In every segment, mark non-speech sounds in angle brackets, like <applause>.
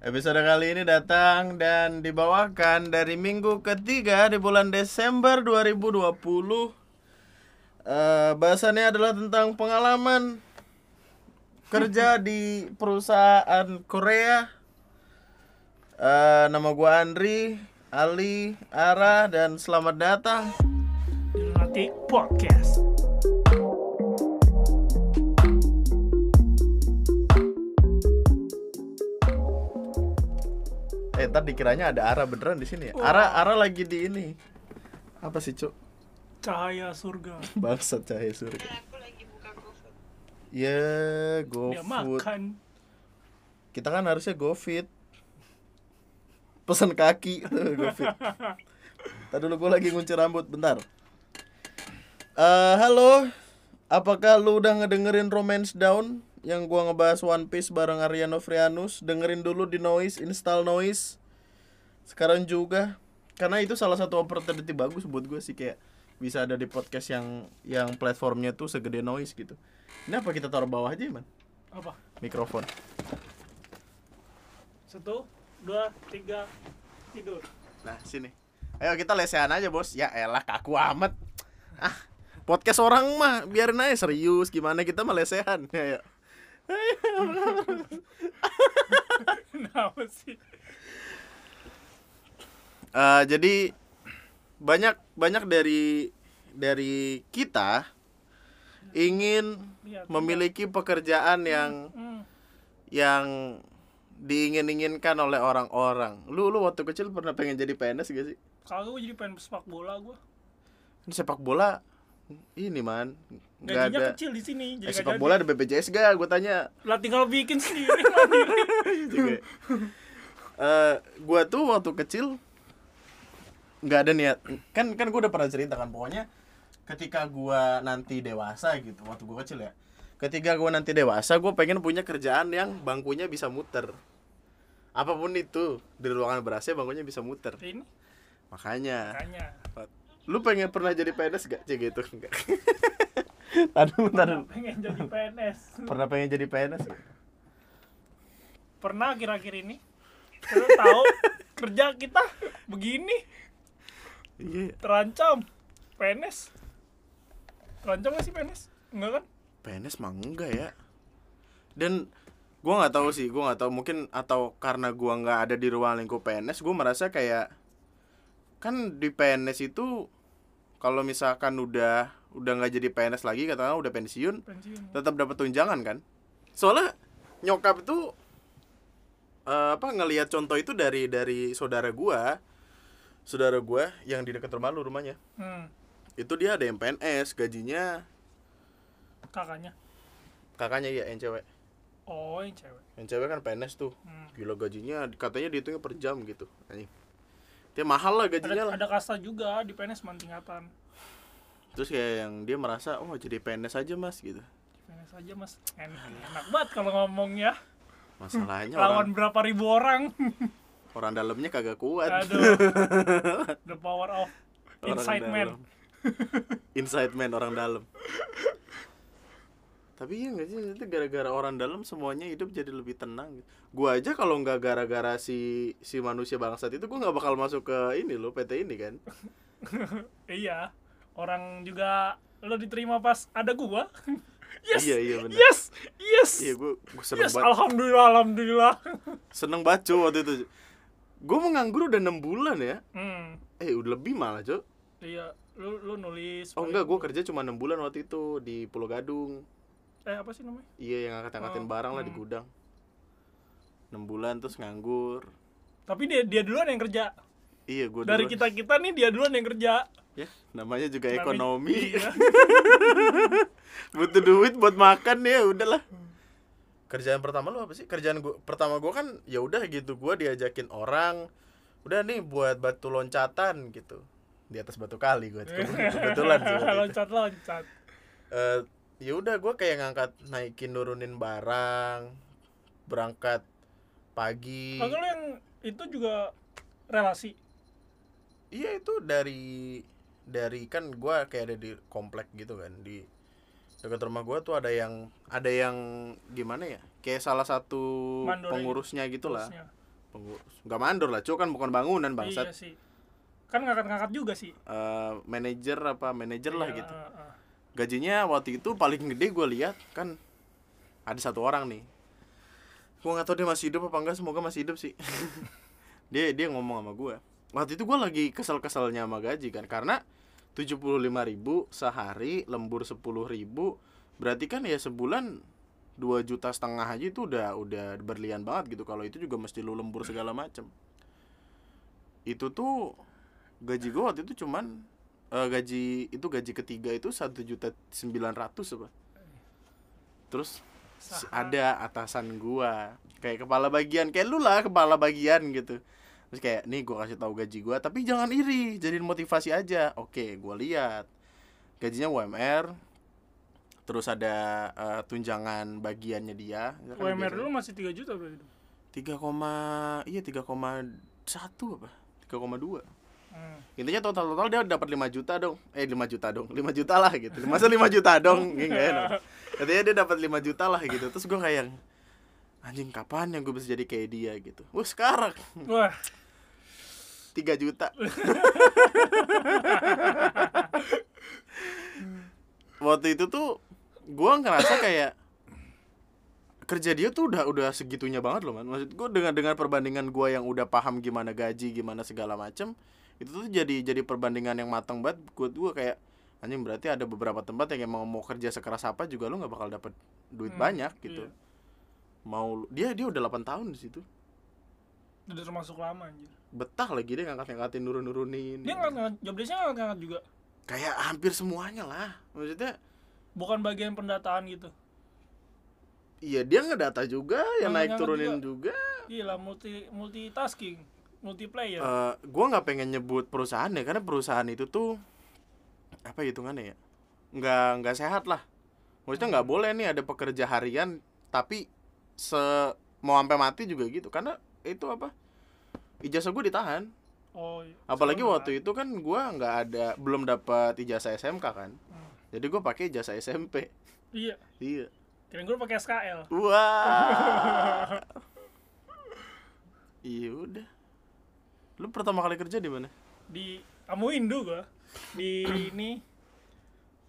Episode kali ini datang dan dibawakan dari minggu ketiga di bulan Desember 2020 Eh, Bahasannya adalah tentang pengalaman kerja <laughs> di perusahaan Korea. Eh, Nama gua Andri, Ali, Ara, dan selamat datang. Lunatic Podcast. Eh, ntar dikiranya ada Ara beneran di sini ya. Ara, Ara lagi di ini. Apa sih, Cuk? Cahaya surga. <laughs> Bangsat cahaya surga. Ya, go Dia food. makan. Kita kan harusnya go fit. Pesan kaki tuh go fit. Tadi dulu gue lagi ngunci rambut, bentar. Eh, halo. Apakah lu udah ngedengerin Romance Down yang gua ngebahas One Piece bareng Ariano Frianus? Dengerin dulu di Noise, install Noise. Sekarang juga karena itu salah satu opportunity bagus buat gue sih kayak bisa ada di podcast yang yang platformnya tuh segede Noise gitu. Ini apa kita taruh bawah aja, Man? Apa? Mikrofon. Satu, dua, tiga, tidur. Nah, sini. Ayo kita lesehan aja, Bos. Ya elah, kaku amat. Ah, podcast orang mah biarin aja serius. Gimana kita mah lesehan. Ya, <laughs> Ayo. Kenapa sih? Eh, jadi banyak banyak dari dari kita ingin Lihat. memiliki pekerjaan yang Hmm. yang diingin-inginkan oleh orang-orang. Lu lu waktu kecil pernah pengen jadi PNS gak sih? Kagak gue jadi pengen sepak bola gue. Ini sepak bola ini man nggak Gajinya ada kecil di sini. eh, Jadi sepak nggak bola ada BPJS gak? Gue tanya Lah tinggal bikin <laughs> sendiri mandiri. juga. Eh, gua tuh waktu kecil nggak ada niat kan kan gue udah pernah cerita kan pokoknya ketika gua nanti dewasa gitu waktu gua kecil ya ketika gua nanti dewasa gue pengen punya kerjaan yang bangkunya bisa muter apa pun itu di ruangan berasnya bangkunya bisa muter Ini makanya makanya. lu pengen pernah jadi PNS gak cek gitu enggak <laughs> <laughs> Tadu, tadu. Pengen jadi PNS. Pernah pengen jadi PNS? Pernah kira-kira ini? Lu tahu <laughs> kerja kita begini Iya. terancam PNS. Terancam gak sih PNS? Enggak kan? PNS mah enggak ya dan gua nggak tahu sih gua nggak tahu mungkin atau karena gua nggak ada di ruang lingkup PNS gua merasa kayak kan di PNS itu kalau misalkan udah udah nggak jadi PNS lagi katakanlah udah pensiun Pensiun. tetap dapat tunjangan kan soalnya nyokap itu eh, apa ngelihat contoh itu dari dari saudara gua saudara gua yang di dekat rumah lu rumahnya Hmm. itu dia ada yang PNS gajinya Kakaknya. kakaknya ya yang cewek Oh, yang cewek. yang cewek kan PNS tuh Hmm. gila gajinya katanya dihitungnya per jam gitu anjing dia mahal lah gajinya Ada, lah ada kasta juga di PNS mantingatan. Terus kayak yang dia merasa oh jadi PNS aja mas gitu PNS aja mas enak, enak banget kalau ngomong ya. masalahnya orang Lawan berapa ribu orang. <laughs> orang dalamnya kagak kuat Aduh. <laughs> The power of Orang inside man. inside man orang dalam tapi iya nggak sih itu gara-gara orang dalam semuanya hidup jadi lebih tenang gitu. gua aja kalau nggak gara-gara si si manusia bangsat itu gua nggak bakal masuk ke ini loh PT ini kan <laughs> iya. Orang juga lo diterima pas ada gua. <laughs> yes. iya iya bener Yes. Yes. iya gua, gua seneng yes, banget alhamdulillah alhamdulillah. seneng banget cuy waktu itu gue menganggur udah enam bulan ya hmm. eh udah lebih malah cuy Iya, lu lu nulis. oh enggak gue kerja cuma enam bulan waktu itu di Pulau Gadung Eh apa sih namanya? iya yang angkat-angkatin Oh, barang lah di hmm. gudang enam bulan terus nganggur Tapi dia dia duluan yang kerja. Iya gue Dari kita kita nih dia duluan yang kerja. ya namanya juga Namanya- ekonomi Iya. <laughs> butuh duit buat makan ya udahlah kerjaan pertama lu apa sih kerjaan gua pertama gua kan ya udah gitu gua diajakin orang udah nih buat batu loncatan gitu di atas batu kali gua <laughs> kebetulan sih loncat loncat. Eh, ya udah gue kayak ngangkat naikin nurunin barang berangkat pagi Kalau yang itu juga relasi. Iya itu dari dari kan gua kayak ada di komplek gitu kan di dekat rumah gua tuh ada yang ada yang gimana ya kayak salah satu Mandornya pengurusnya gitu lah Bosnya. pengurus nggak mandor lah cuk kan bukan bangunan Iya bangsat sih. Kan ngangkat-ngangkat juga sih. Eh, manajer apa manajer lah Iya, gitu ah, ah. gajinya waktu itu paling gede gue lihat kan ada satu orang nih gue nggak tahu dia masih hidup apa enggak semoga masih hidup sih <laughs> dia dia ngomong sama gue waktu itu gue lagi kesel-keselnya sama gaji kan karena 75.000 ribu sehari lembur 10.000 ribu berarti kan ya sebulan 2 juta setengah aja itu udah udah berlian banget gitu. Kalau itu juga mesti lu lembur segala macem. Itu tuh gaji gue waktu itu cuman eh, gaji itu gaji ketiga itu satu juta sembilan ratus apa? Terus ada atasan gua kayak kepala bagian kayak lu lah kepala bagian gitu terus kayak nih gua kasih tahu gaji gua tapi jangan iri jadiin motivasi aja. Oke gua lihat. Gajinya UMR terus ada eh, tunjangan bagiannya dia. Kan UMR dulu masih 3 juta berarti. tiga koma iya tiga koma satu apa? Tiga koma dua. Hmm. intinya total total dia dapat 5 juta dong. Eh 5 juta dong. 5 juta lah gitu. Masa 5 juta dong? Nggak enak. Katanya dia dapat 5 juta lah gitu. Terus gue kayak anjing kapan yang gue bisa jadi kayak dia? Gitu. Wah sekarang. Wah, 3 juta. <laughs> Waktu itu tuh gue ngerasa kayak kerja dia tuh udah udah segitunya banget loh man maksud gue dengan dengan perbandingan gue yang udah paham gimana gaji gimana segala macem itu tuh jadi jadi perbandingan yang matang banget gue gue kayak anjing berarti ada beberapa tempat yang emang mau kerja sekeras apa juga lo nggak bakal dapet duit Hmm, banyak gitu. iya. mau dia dia udah 8 tahun di situ udah termasuk lama anjir. betah lagi dia ngangkat-ngangkatin nurun-nurunin Dia ngangkat job desk-nya ngangkat juga. kayak hampir semuanya lah maksudnya Bukan bagian pendataan gitu. iya dia ngedata juga yang naik turunin juga, Gila multi multitasking, multiplayer. Eh, gua nggak pengen nyebut perusahaan ya karena perusahaan itu tuh apa hitungannya ya nggak nggak sehat lah maksudnya nggak boleh nih ada pekerja harian tapi se mau sampai mati juga gitu karena itu apa ijazah gue ditahan oh, iya. apalagi Sama waktu itu kan gua nggak ada belum dapat ijazah SMK kan Hmm. jadi gue pakai ijazah SMP Iya, iya kira gue pakai SKL. Wah. <laughs> Iya udah. Lu pertama kali kerja di mana? Di Amuindo gua. Di ini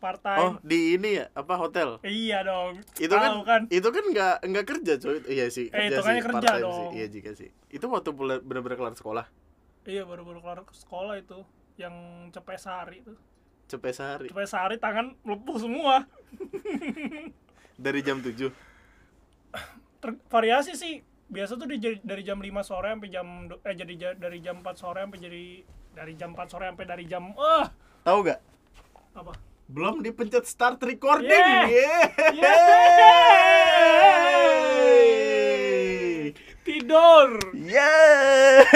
part Oh, di ini ya, apa hotel? Iya dong. Itu kan, Tahu kan. itu kan nggak nggak kerja, coy. Iya sih, Eh, kerja hitungannya sih, kerja dong. Sih. Iya juga sih. Itu waktu bener-bener kelar sekolah, Iya baru-baru kelar ke sekolah itu yang cepet sehari itu. cepet sehari Cepet sehari tangan melepuh semua. <laughs> dari jam 7 Ter- variasi sih. Biasa tuh di, dari jam 5 sore sampai jam eh jadi ja- dari jam 4 sore sampai jadi dari jam 4 sore sampai dari jam ah Tahu gak? apa? Belum dipencet start recording. Yeah. Yeay. Tidur. Yeay.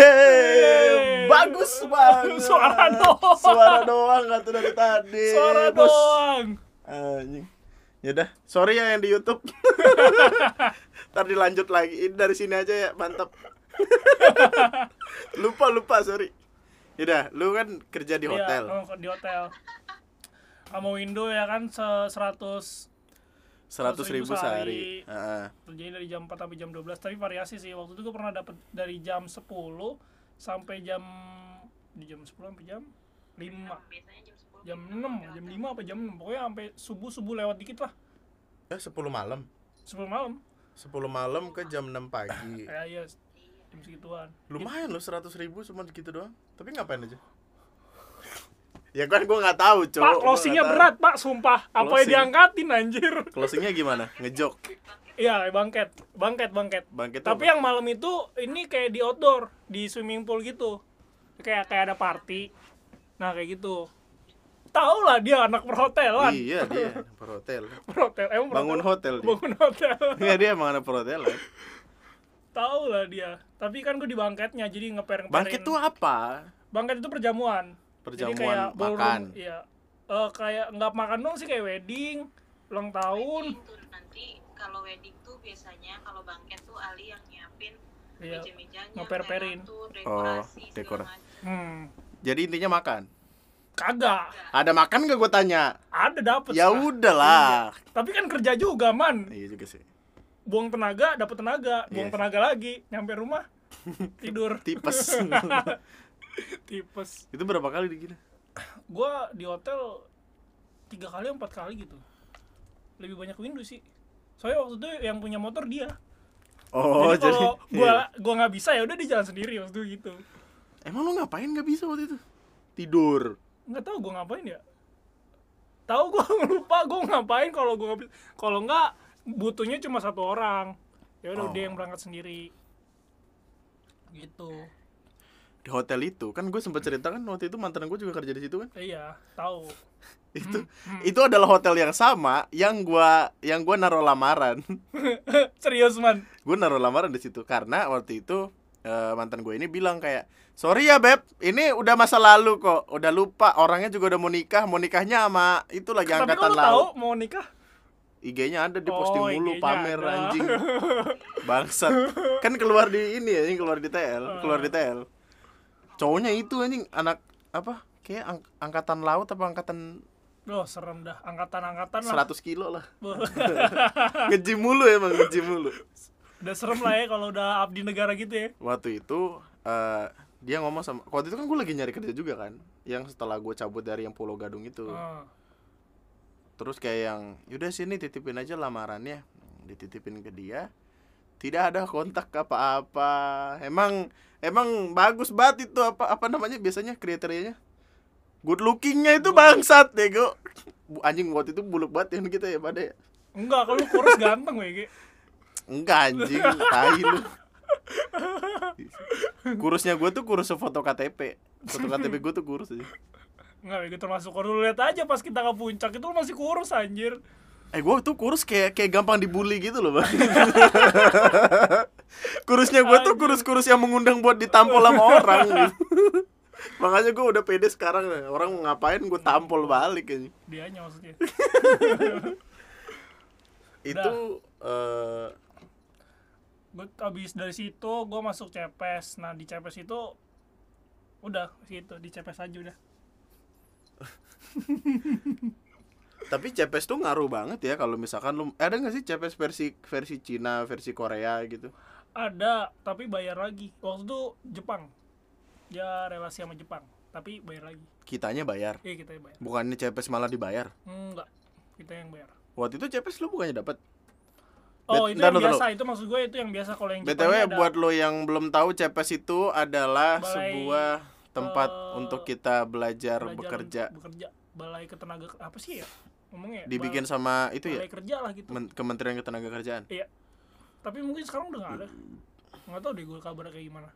Bagus banget. <laughs> Suara doang. Suara doang tuh dari tadi. Suara Bos. doang. Anjing. Yaudah, sorry ya yang di YouTube. <laughs> Ntar dilanjut lagi. Ini dari sini aja ya, mantap. <laughs> lupa lupa, sorry. Yaudah, lu kan kerja di hotel. Iya, oh, di hotel. Kamu window ya kan se 100 Seratus ribu sehari. sehari. Heeh. terjadi dari jam 4 sampai jam 12 tapi variasi sih waktu itu gue pernah dapat dari jam 10 sampai jam di jam 10 sampai jam 5 biasanya jam 10 jam 6 jam 5 apa jam 6 pokoknya sampai subuh subuh lewat dikit lah Eh, 10 malam. 10 malam 10 malam ke jam 6 pagi. kayak <laughs> iya jam segituan Lumayan loh 100 ribu cuma gitu doang. Tapi ngapain aja? Ya kan gua nggak tahu, Cok. pak closingnya tahu. berat pak sumpah apa yang diangkatin anjir Closingnya gimana? Ngejok. iya bangket bangket bangket Bangkit tapi yang malam itu ini kayak di outdoor di swimming pool gitu kayak kayak ada party nah kayak gitu tau lah dia anak perhotelan Iya, dia <laughs> perhotel. perhotel emang Bangun hotel dia. bangun hotel <laughs> Iya, dia emang anak perhotelan. tau lah dia tapi kan gue di bangketnya jadi ngeper Bangkit tuh apa? bangket itu perjamuan jadi Perjamuan kayak ballroom, makan. iya Eh, kayak nggak makan dong sih kayak wedding ulang tahun Wedding tuh nanti kalau wedding tuh biasanya kalau bangket tuh Ali yang nyiapin Iya, meja-mejanya ngeper-perin. ngatur, dekorasi Oh, dekor. hmm Jadi intinya makan. kagak Ada makan gak gue tanya? ada dapet Ya lah. udahlah. tapi kan kerja juga man Iya juga sih. buang tenaga dapat tenaga buang Iya. tenaga lagi nyampe rumah <laughs> tidur tipes <laughs> tipes. Itu berapa kali digini gua di hotel tiga kali empat kali gitu. Lebih banyak window sih. Soalnya waktu itu yang punya motor dia. Oh jadi kalau <laughs> iya. gua gua nggak bisa ya udah di jalan sendiri waktu itu gitu. Emang lu ngapain nggak bisa waktu itu? Tidur? Nggak tahu gua ngapain ya. Tahu gua <laughs> lupa gua ngapain kalau bisa. Kalau nggak butuhnya cuma satu orang. Ya udah Oh. dia yang berangkat sendiri. Gitu di hotel itu kan gue sempat cerita kan waktu itu mantan gue juga kerja di situ kan? Iya tahu. <laughs> Itu Hmm, itu adalah hotel yang sama yang gua yang gua naruh lamaran. <laughs> Serius man? Gue naruh lamaran di situ karena waktu itu eh, mantan gue ini bilang kayak sorry ya beb ini udah masa lalu kok udah lupa orangnya juga udah mau nikah mau nikahnya sama itu lagi tapi angkatan kalau tahu laut. mau nikah? IG-nya ada di Oh, posting mulu IG-nya pamer ada. anjing. <laughs> Bangsat. Kan keluar di ini ya keluar di TL keluar di TL cowoknya itu anjing anak apa kayak ang- angkatan laut apa angkatan Loh serem dah. Angkatan-angkatan lah. 100 kilo lah. <laughs> <laughs> Ngejim mulu emang ngejim mulu. Udah serem lah ya kalau udah abdi negara gitu ya. Waktu itu eh, dia ngomong sama waktu itu kan gue lagi nyari kerja juga kan yang setelah gue cabut dari yang Pulau Gadung itu. Ah. terus kayak yang yaudah sini titipin aja lamarannya. Dititipin ke dia tidak ada kontak apa-apa. Emang emang bagus banget itu apa apa namanya biasanya kriterianya. Good lookingnya itu bangsat dego Bu- anjing waktu itu buluk banget yang kita ya pada ya enggak kalau kurus ganteng wege. Enggak anjing. <laughs> Tai lu. Kurusnya gue tuh kurus foto KTP foto KTP gue tuh kurus aja enggak wege termasuk kurus lu lihat aja pas kita ke puncak itu lu masih kurus anjir Eh gue tuh kurus kayak kayak gampang dibully gitu loh bang. <laughs> Kurusnya gue tuh kurus-kurus yang mengundang buat ditampol sama <laughs> orang. Gitu. Makanya gue udah pede sekarang. Orang mau ngapain gue tampol balik aja dianya maksudnya. <laughs> Itu eh gue habis dari situ gue masuk CPS nah di CPS itu udah situ. Di CPS aja udah Tapi CPS tuh ngaruh banget ya kalau misalkan lu Ada gak sih CPS versi versi Cina, versi Korea gitu? Ada tapi bayar lagi. Waktu itu Jepang. Dia relasi sama Jepang tapi bayar lagi. Kitanya bayar? Iya kita bayar. Bukannya CPS malah dibayar? Enggak kita yang bayar. Waktu itu CPS lu bukannya dapat oh Bet- itu yang biasa. itu maksud gue itu yang biasa kalau yang Jepang BTW ada. buat lo yang belum tahu CPS itu adalah Balai, sebuah tempat eh, untuk kita belajar, belajar bekerja. bekerja. Balai ketenaga apa sih ya ngomongnya ya? Dibikin sama itu ya, kerja lah gitu Men- Kementerian Ketenagakerjaan. iya tapi mungkin sekarang udah nggak ada nggak tahu deh gue kabar kayak gimana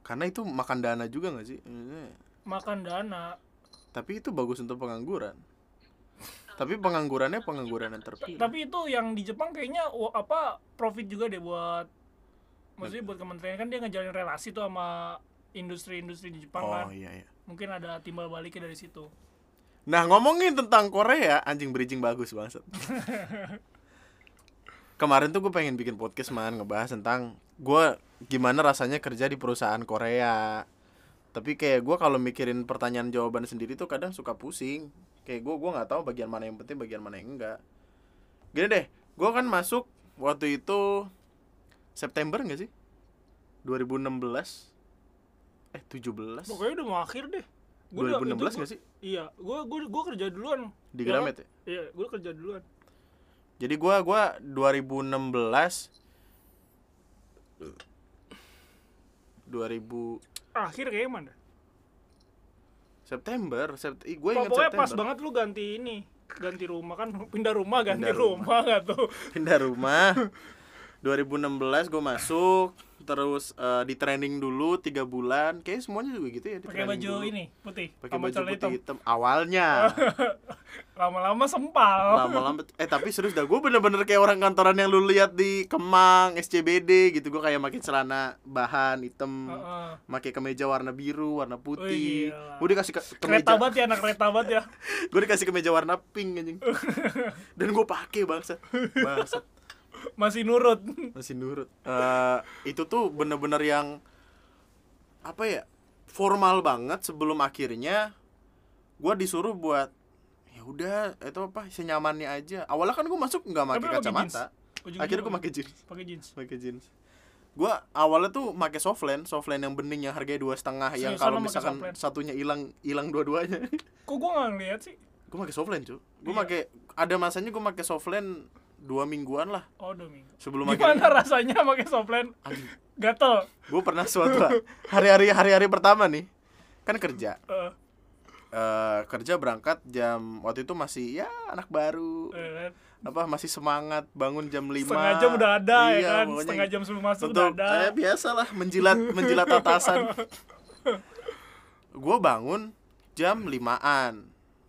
Karena itu makan dana juga nggak sih? Makan dana Tapi itu bagus untuk pengangguran. Tapi penganggurannya pengangguran yang terpilih. tapi itu yang di Jepang kayaknya apa profit juga deh buat maksudnya buat kementerian kan dia ngejalin relasi tuh sama industri-industri di Jepang kan Oh iya iya. mungkin ada timbal baliknya dari situ Nah ngomongin tentang Korea, anjing bridging bagus banget. <laughs> Kemarin tuh gue pengen bikin podcast man ngebahas tentang gue gimana rasanya kerja di perusahaan Korea. Tapi kayak gue kalau mikirin pertanyaan jawaban sendiri tuh kadang suka pusing. Kayak gue gue nggak tahu bagian mana yang penting, bagian mana yang enggak. Gini deh, gue kan masuk waktu itu September nggak sih? 2016 eh 17 pokoknya udah mau akhir deh Gua udah- 2016 itu nggak gua- sih iya gue gue gue kerja duluan di Ya? Gramet ya? iya gue kerja duluan Jadi gua gua 2016 2000 akhir kayak mana September, Sept gue ingat pokoknya September. pas banget lu ganti ini ganti rumah kan <laughs> pindah rumah ganti Pindah rumah nggak tuh Pindah rumah. <laughs> 2016 gue masuk, terus eh, di training dulu tiga bulan. Kayak semuanya juga gitu ya. di pakai baju dulu. ini putih Pakai baju putih hitam. hitam. Awalnya. <laughs> lama-lama sempal Lama-lama eh tapi serius dah gue bener-bener kayak orang kantoran yang lu lihat di Kemang, SCBD gitu. Gue kayak pakai celana bahan hitam. Heeh. pakai kemeja warna biru, warna putih. gila. Gue dikasih ke- kereta kemeja, banget ya anak kereta banget ya <laughs> gue dikasih kemeja warna pink anjing. <laughs> Dan gue pakai bangsa. Bangsat. Masih nurut Masih nurut. Eh itu tuh bener-bener yang apa ya? Formal banget sebelum akhirnya gue disuruh buat ya udah itu apa senyamannya aja. Awalnya kan gue masuk nggak pakai pakai kacamata. Akhirnya gue pakai- pakai jeans. pakai jeans Pakai jeans. gua awalnya tuh make softland softland yang bening yang harganya dua setengah yang kalau misalkan satunya hilang hilang dua-duanya Kok gua nggak ngeliat sih? gue make softland cuy gue Iya. make ada masanya gue make softland dua mingguan lah. Oh, dua minggu. sebelum Gimana rasanya pakai softland? Gatel. gue pernah suatu hari-hari hari-hari pertama nih. Kan kerja. Eh, Eh, kerja berangkat jam waktu itu masih ya anak baru. Eh, apa masih semangat bangun jam 5 setengah jam udah ada ya Iya, kan? pokoknya Setengah jam sebelum masuk udah ada. eh, biasalah menjilat menjilat <laughs> atasan. <laughs> Gue bangun jam limaan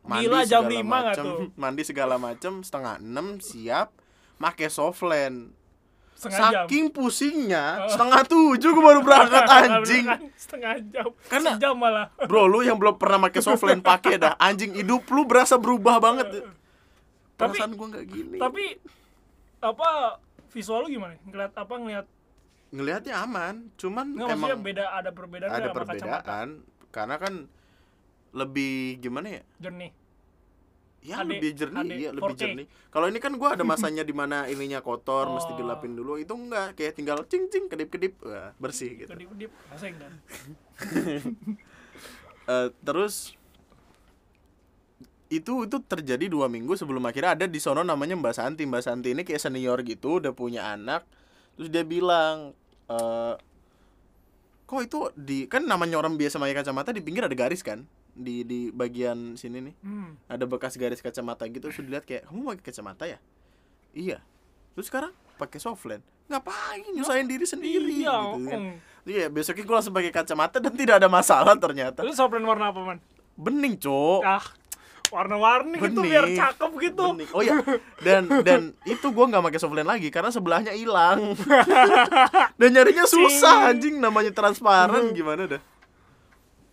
Gila, jam segala lima nggak macem, tuh? mandi segala macem setengah enam siap make softland Setengah jam. saking pusingnya setengah tujuh gue baru berangkat <laughs> anjing setengah jam. Karena- Sejam malah. bro lu yang belum pernah make softland pakai dah anjing hidup lu berasa berubah banget Tapi- perasaan gue nggak gini Tapi apa visual lu gimana? Ngeliat apa ngeliat ngelihatnya aman cuman nggak emang beda ada perbedaan ada perbedaan karena kan lebih gimana ya jernih. ya HD, lebih jernih HD, iya lebih 4K. jernih kalau ini kan gua ada masanya di mana ininya kotor mesti Oh. dilapin dulu itu enggak kayak tinggal cing cing kedip kedip Wah, bersih gitu Kedip-kedip, bahasa enggak. <laughs> Eh, terus itu itu terjadi dua minggu sebelum akhirnya ada di sono namanya Mbak Santi Mbak Santi ini kayak senior gitu udah punya anak terus dia bilang eh kok itu di kan namanya orang biasa pakai kacamata di pinggir ada garis kan di di bagian sini nih Hmm. ada bekas garis kacamata gitu terus dilihat kayak kamu pakai kacamata ya? Iya. Terus sekarang pakai softland ngapain? Nyusahin diri sendiri Iya, gitu kan. Om. iya besoknya gue langsung pakai kacamata dan tidak ada masalah ternyata. Lu softland warna apa, Man? bening cok Ah, warna-warni gitu biar cakep gitu. Bening. oh ya dan dan itu gue nggak pakai softland lagi karena sebelahnya hilang. <laughs> Dan nyarinya susah anjing namanya transparan gimana dah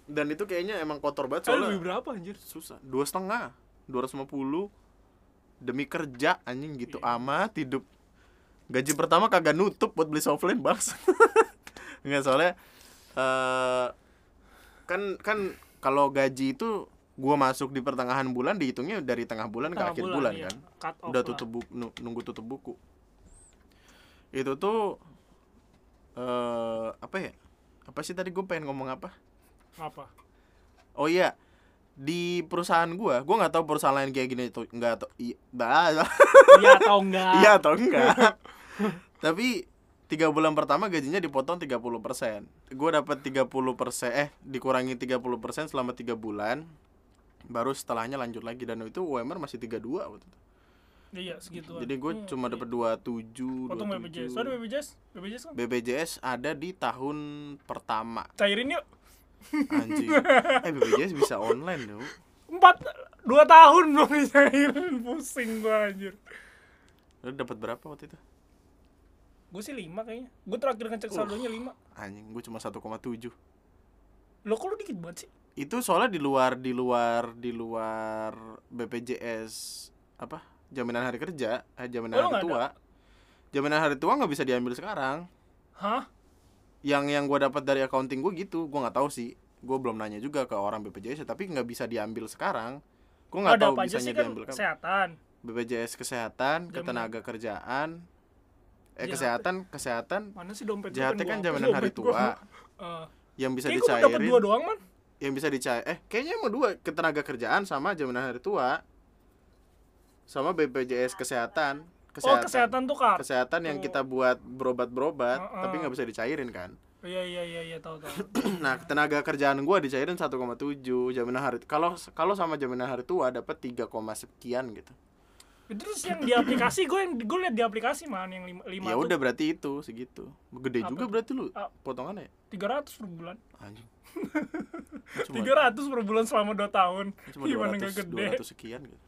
dan itu kayaknya emang kotor banget Soalnya soalnya lebih berapa anjir? susah. Dua setengah. Dua ratus lima puluh. Demi kerja anjing gitu amat hidup. Gaji pertama kagak nutup buat beli softland bang. <laughs> Nggak soalnya eh kan kan kalau gaji itu gua masuk di pertengahan bulan dihitungnya dari tengah bulan ke Tengah akhir bulan, iya. kan. Cut udah tutup buku nunggu tutup buku. Itu tuh eh apa ya? Apa sih tadi gue pengen ngomong apa Apa? Oh iya, di perusahaan gua, gua nggak tahu perusahaan lain kayak gini tuh, nggak tahu. Iya, Iya atau enggak? iya atau enggak. <laughs> Tapi tiga bulan pertama gajinya dipotong 30% Gue dapat 30% eh dikurangi 30% selama tiga bulan. Baru setelahnya lanjut lagi dan itu UMR masih 32 waktu itu. Iya, segitu. Jadi gue cuma dapat 27, Potong BPJS. 27. Ada BPJS? BPJS kan? BPJS ada di tahun pertama Cairin yuk. Anjing. eh BPJS bisa online dong. Empat, dua tahun belum dicairin. Pusing gua anjir. Lu dapat berapa waktu itu? Gue sih lima kayaknya. Gue terakhir ngecek saldonya lima. Anjing, gue cuma 1,7. Lo kok lu dikit banget sih? itu soalnya di luar di luar di luar BPJS apa jaminan hari kerja eh, jaminan Oh, hari tua jaminan hari tua nggak bisa diambil sekarang Hah? Yang yang gue dapat dari accounting gue gitu. Gue nggak tahu sih. Gue belum nanya juga ke orang BPJS tapi nggak bisa diambil sekarang. Gue nggak Ada tahu bisanya kan diambil kan. kesehatan. BPJS kesehatan Jaminan. ketenaga kerjaan. Eh Ya, kesehatan kesehatan. Mana sih dompet JHT kan jaminan hari tua. Eh, yang bisa dapat dicairin dua doang man. yang bisa dicair eh kayaknya emang dua ketenaga kerjaan sama jaminan hari tua. Sama BPJS kesehatan Oh kesehatan tuh kak. kesehatan yang kita buat berobat berobat Heeh. tapi nggak bisa dicairin kan Iya iya iya iya tahu tahu. <clears throat> nah tenaga kerjaan gua dicairin 1,7 jaminan hari kalau kalau sama jaminan hari tua dapat 3, sekian gitu Terus yang di aplikasi gue yang gue liat di aplikasi man yang lima, lima ya udah berarti itu segitu gede Apa juga berarti lu Ah. potongannya ya? tiga ratus per bulan. anjing <laughs> Tiga ratus per bulan selama dua tahun. cuma Gimana 200, nggak gede? 200 sekian gitu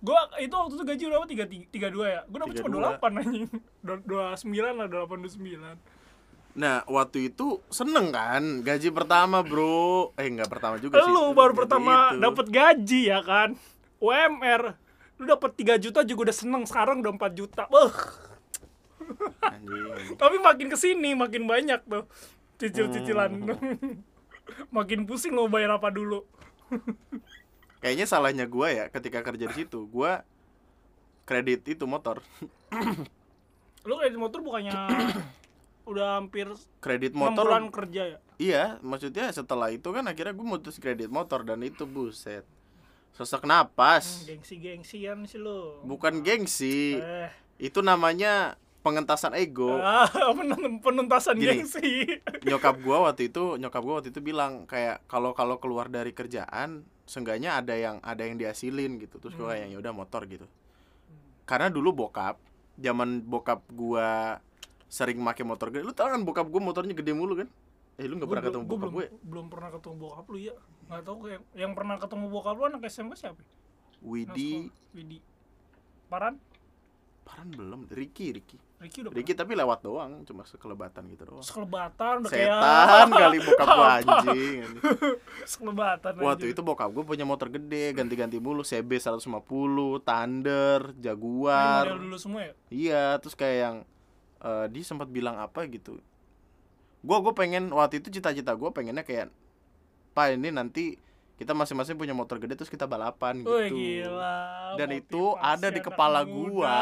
Gue itu waktu itu gaji berapa? Tiga tiga dua ya. Gue dapet cuma 32. dua delapan anjing. Dua dua sembilan lah, dua delapan dua sembilan. Nah, waktu itu seneng kan gaji pertama, Bro. Eh, enggak pertama juga sih. Lu baru pertama dapat gaji ya kan? UMR. Lu dapat 3 juta juga udah seneng sekarang udah 4 juta. Beuh. Anjing. Tapi makin ke sini makin banyak tuh cicil-cicilan. Hmm. <laughs> makin pusing lo bayar apa dulu. <laughs> Kayaknya salahnya gua ya ketika kerja di situ. Gua kredit itu motor. <coughs> Lu kredit motor bukannya <coughs> udah hampir kredit motor bulan kerja ya? Iya maksudnya setelah itu kan akhirnya gue mutus kredit motor dan itu buset. Sesak napas. Gengsi gengsian sih lo bukan gengsi. Eh. Itu namanya pengentasan ego. Ah, <laughs> penun- penuntasan Gini. gengsi. nyokap gua waktu itu nyokap gua waktu itu bilang kayak kalau kalau keluar dari kerjaan seenggaknya ada yang ada yang dihasilin gitu. Terus gua kayak ya udah motor gitu. Karena dulu bokap zaman bokap gua sering make motor gede lu tau kan bokap gua motornya gede mulu kan? Eh lu nggak pernah ketemu gua bokap belum, gue ya? belum pernah ketemu bokap lu ya nggak tahu yang, yang pernah ketemu bokap lu anak SMK siapa? Widi. Widi Paran? Paran belum. Ricky Ricky Ricky udah Ricky tapi lewat doang cuma sekelebatan gitu doang sekelebatan udah setan kayak kali bokap gua anjing <laughs> sekelebatan Waktu anjir. itu bokap gue punya motor gede, ganti-ganti mulu CB 150, Thunder, Ini Jaguar. model dulu semua ya Iya, terus kayak yang eh, dia sempat bilang apa gitu. Gua gue pengen waktu itu cita-cita gue pengennya kayak Pak ini nanti kita masing-masing punya motor gede terus kita balapan gitu. Wih gila Dan motivasi itu ada di kepala muda. gua.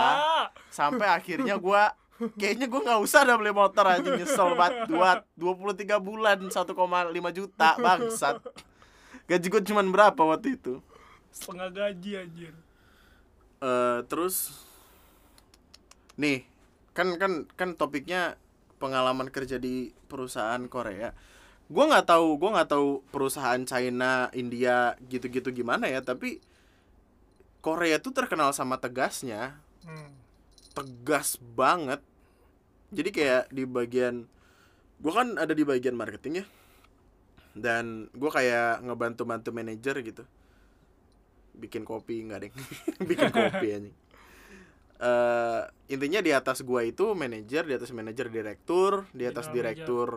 Sampai akhirnya gua <laughs> kayaknya gua nggak usah dah beli motor aja nyesel banget dua 23 bulan 1,5 juta bangsat. Gaji gue cuman berapa waktu itu? Setengah gaji anjir eh terus nih kan kan kan topiknya pengalaman kerja di perusahaan Korea gua nggak tahu gua nggak tahu perusahaan China India gitu-gitu gimana ya tapi Korea tuh terkenal sama tegasnya. Hmm. tegas banget. Jadi kayak di bagian gua kan ada di bagian marketing ya. Dan gua kayak ngebantu-bantu manajer gitu. Bikin kopi enggak deh <laughs> bikin kopi <laughs> anjing. Eh intinya di atas gua itu manajer di atas manajer direktur di atas General direktur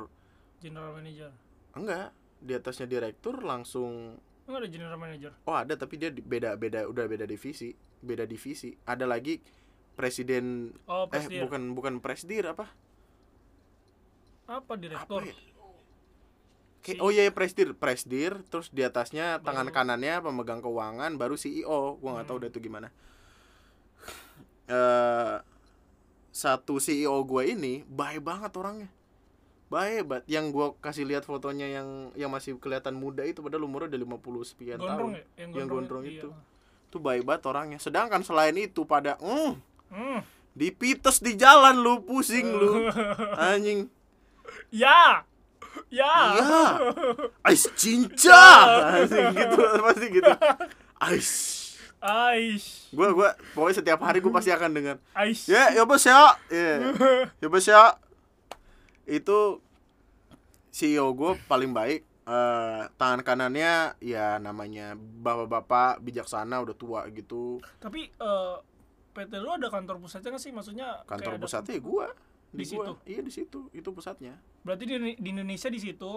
general manager? Enggak di atasnya direktur langsung enggak ada general manager. Oh ada tapi dia di- beda beda udah beda divisi beda divisi. Ada lagi presiden oh eh presdir. bukan bukan presdir apa? Apa direktur? Apa ya? Kayak- oh iya iya, presdir presdir terus di atasnya tangan Baru- kanannya pemegang keuangan baru CEO gua nggak tahu Hmm. udah itu gimana. Eh satu CEO gue ini baik banget orangnya baik banget yang gua kasih lihat fotonya yang yang masih kelihatan muda itu padahal umurnya udah 50 sekian gondrong tahun ya yang Yang gondrong, gondrong iya. itu. tuh baik banget orangnya sedangkan selain itu pada mm, hmm. dipites di jalan lu pusing lu <laughs> anjing ya ya Iya. <laughs> Ais cinca. Anjing gitu pasti gitu. Ais. Aish Gua gua pokoknya setiap hari gua pasti akan dengar. Aish Ya, ya bos ya. Ya. <laughs> Ya bos ya. Itu CEO gue paling baik. Eh, tangan kanannya ya namanya bapak-bapak bijaksana udah tua gitu. tapi eh, PT lu ada kantor pusatnya nggak sih maksudnya Kantor kayak ada- pusatnya ya gua. Di gua. situ? Iya di situ. Itu pusatnya. berarti di, di Indonesia di situ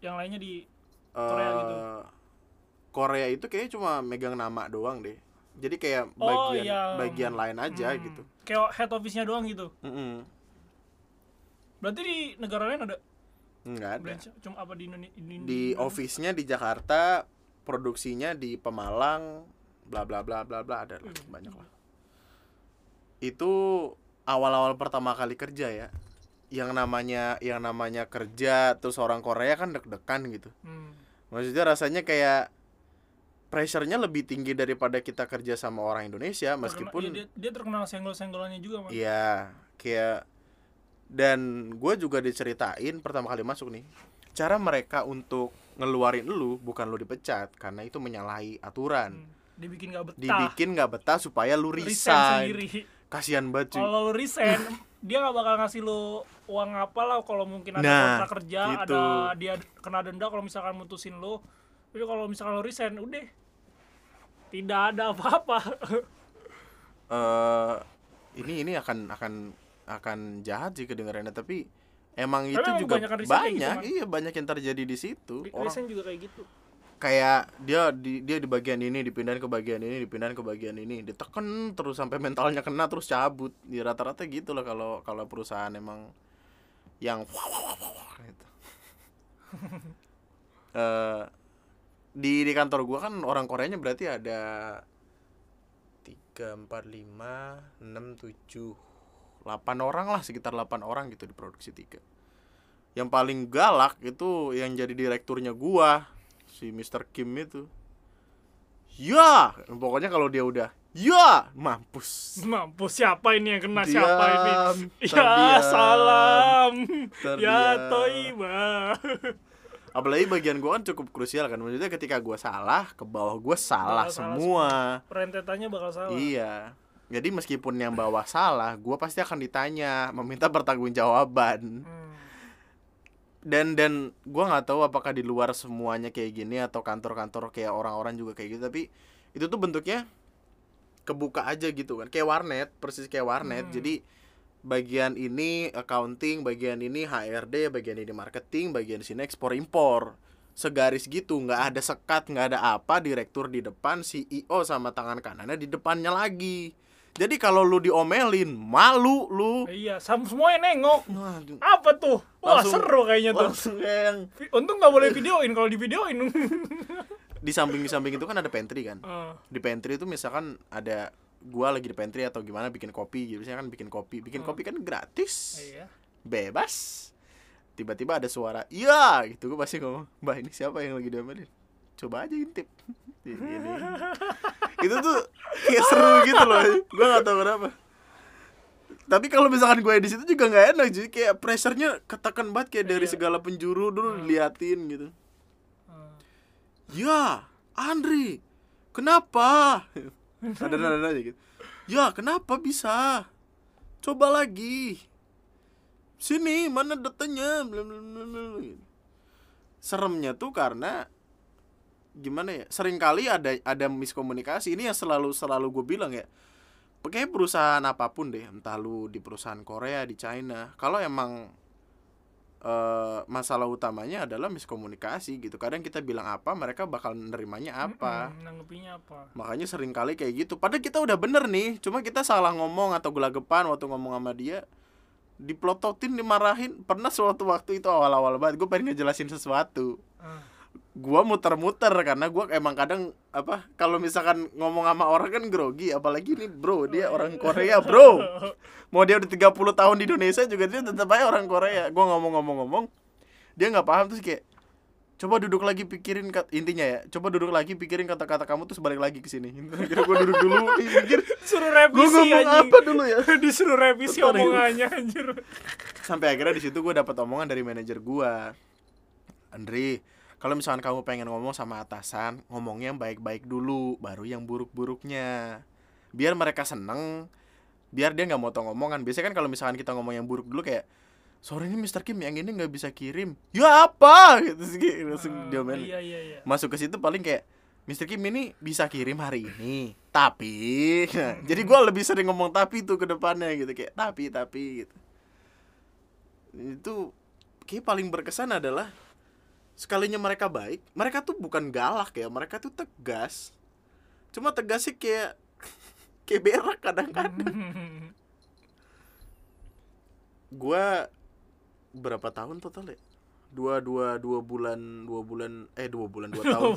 yang lainnya di Korea Korea gitu? Korea itu kayaknya cuma megang nama doang deh. Jadi kayak Oh, bagian yang- bagian lain aja hmm, gitu. kayak head office-nya doang gitu Mm-mm. Berarti di negara lain ada Nggak ada. branch cuma apa di Indonesia Di office-nya di Jakarta, produksinya di Pemalang, bla bla bla bla bla ada lah, Hmm. banyak lah. Itu awal-awal pertama kali kerja ya. Yang namanya yang namanya kerja terus orang Korea kan deg-degan gitu. hmm. Maksudnya rasanya kayak pressure-nya lebih tinggi daripada kita kerja sama orang Indonesia meskipun iya, dia, dia terkenal senggol-senggolannya juga. Iya, kayak dan gue juga diceritain pertama kali masuk nih cara mereka untuk ngeluarin lu bukan lu dipecat karena itu menyalahi aturan. Hmm. dibikin nggak betah. Dibikin nggak betah supaya lu resign resign. kasihan banget cuy. Kalau lu resign <laughs> dia nggak bakal ngasih lu uang apa lah kalau mungkin ada Nah, kontrak kerja gitu. ada dia kena denda kalau misalkan mutusin lu. Tapi kalau misalkan lu resign udah. Tidak ada apa-apa. <laughs> Eh, ini ini akan akan akan jahat sih kedengarannya tapi emang itu emang juga gitu, banyak Man. iya banyak yang terjadi di situ orang juga kayak gitu kayak dia di dia di bagian ini dipindahin ke bagian ini dipindahin ke bagian ini ditekan terus sampai mentalnya kena terus cabut di rata-rata gitu lah kalau kalau perusahaan emang yang <laughs> gitu. <laughs> Eh, di di kantor gua kan orang Koreanya berarti ada tiga empat lima enam tujuh 8 orang lah sekitar 8 orang gitu di produksi tiga yang paling galak itu yang jadi direkturnya gua si Mr. Kim itu ya pokoknya kalau dia udah ya mampus Mampus siapa ini yang kena Diam, siapa ini? Ya terdiam, salam. Ya terdiam. toiba. <laughs> apalagi bagian gua kan cukup krusial kan maksudnya ketika gua salah ke bawah gua salah salah semua Rentetannya bakal salah. iya jadi meskipun yang bawah salah gua pasti akan ditanya meminta pertanggungjawaban. Hmm. dan dan gua nggak tahu apakah di luar semuanya kayak gini atau kantor-kantor kayak orang-orang juga kayak gitu tapi itu tuh bentuknya kebuka aja gitu kan. Kayak warnet persis kayak warnet. Hmm. jadi bagian ini accounting bagian ini HRD bagian ini marketing bagian sini ekspor impor. Segaris gitu nggak ada sekat nggak ada apa direktur di depan CEO sama tangan kanannya di depannya lagi jadi kalau lu diomelin malu lu Iya, sam semuanya nengok. Waduh, Apa tuh? Wah, Langsung- seru kayaknya tuh. langsung yang Untung nggak boleh videoin kalau <laughs> di videoin. di samping di samping itu kan ada pantry kan Ah, di pantry itu misalkan ada gua lagi di pantry atau gimana bikin kopi gitu biasanya kan bikin kopi bikin Hmm. kopi kan gratis iya. bebas tiba-tiba ada suara iya gitu gue pasti ngomong mbak ini siapa yang lagi diomelin coba aja intip <laughs> itu tuh kayak seru gitu loh gue nggak tahu kenapa tapi kalau misalkan gue di situ juga nggak enak jadi kayak pressure-nya ketekan banget kayak dari Iya. segala penjuru dulu diliatin gitu Ah. Ya, Andri, kenapa? Ada nada aja gitu. Ya, kenapa bisa? Coba lagi. Sini, mana datanya? Gitu. Seremnya tuh karena gimana ya? Seringkali ada ada miskomunikasi. Ini yang selalu selalu gue bilang ya. Pakai perusahaan apa pun deh, entah lu di perusahaan Korea, di China. Kalau emang eh, masalah utamanya adalah miskomunikasi gitu. Kadang kita bilang apa, mereka bakal nerimanya apa. Nanggepinnya apa? Makanya sering kali kayak gitu. Padahal kita udah bener nih, cuma kita salah ngomong atau gelagepan waktu ngomong sama dia. Diplototin, dimarahin. Pernah suatu waktu itu awal-awal banget, gue pengen ngejelasin sesuatu. Ah. Gua muter-muter karena gua emang kadang apa kalau misalkan ngomong sama orang kan grogi apalagi nih bro dia orang Korea bro mau dia udah 30 tahun di Indonesia juga dia tetap aja orang Korea gua ngomong-ngomong-ngomong dia nggak paham terus kayak coba duduk lagi pikirin intinya ya coba duduk lagi pikirin kata-kata kamu terus balik lagi ke sini kira gua duduk dulu nih, <laughs> mikir Suruh gua revisi ngomong anjing. apa dulu ya <laughs> Disuruh revisi Bentar, ya. omongannya anjir. sampai akhirnya di situ gue dapat omongan dari manajer gua Andri kalau misalkan kamu pengen ngomong sama atasan ngomongnya yang baik-baik dulu baru yang buruk-buruknya biar mereka seneng biar dia nggak motong omongan biasanya kan kalau misalkan kita ngomong yang buruk dulu kayak sore ini Mr. Kim yang ini nggak bisa kirim ya apa <laughs> gitu sih langsung Ah, diomelin Iya iya iya. masuk ke situ paling kayak Mr. Kim ini bisa kirim hari ini tapi Nah, <laughs> jadi gua lebih sering ngomong tapi tuh ke depannya gitu kayak tapi tapi gitu itu kayak paling berkesan adalah sekalinya mereka baik mereka tuh bukan galak ya mereka tuh tegas. Cuma tegasnya kayak <laughs> kayak berak kadang-kadang. <laughs> Gua berapa tahun total ya? Dua dua dua bulan dua bulan eh dua bulan dua <laughs> tahun.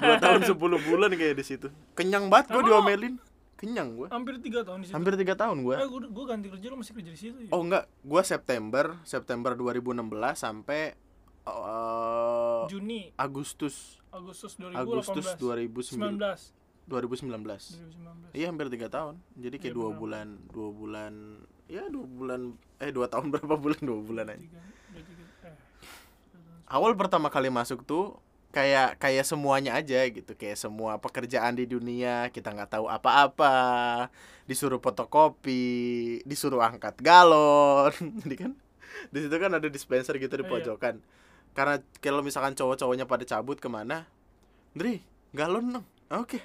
dua tahun sepuluh bulan kayak di situ. Kenyang banget gue diomelin kenyang gue Hampir tiga tahun di situ. hampir tiga tahun gue Eh, gua ganti kerja lo masih kerja di situ ya? oh enggak. Gue September September 2016 sampai eh, Juni, Agustus. Agustus 2018. Agustus 2019 19. 2019. 2019 iya hampir tiga tahun. Jadi kayak dua bulan dua bulan ya dua bulan eh dua tahun <laughs> berapa bulan? Dua bulan aja. Eh. awal pertama kali masuk tuh kayak kayak semuanya aja gitu. Kayak semua pekerjaan di dunia kita nggak tahu apa-apa. Disuruh fotokopi disuruh angkat galon <laughs> jadi kan? Di situ kan ada dispenser gitu di Iya. Karena kalau misalkan cowok-cowoknya pada cabut ke mana Dri galon dong. Oke.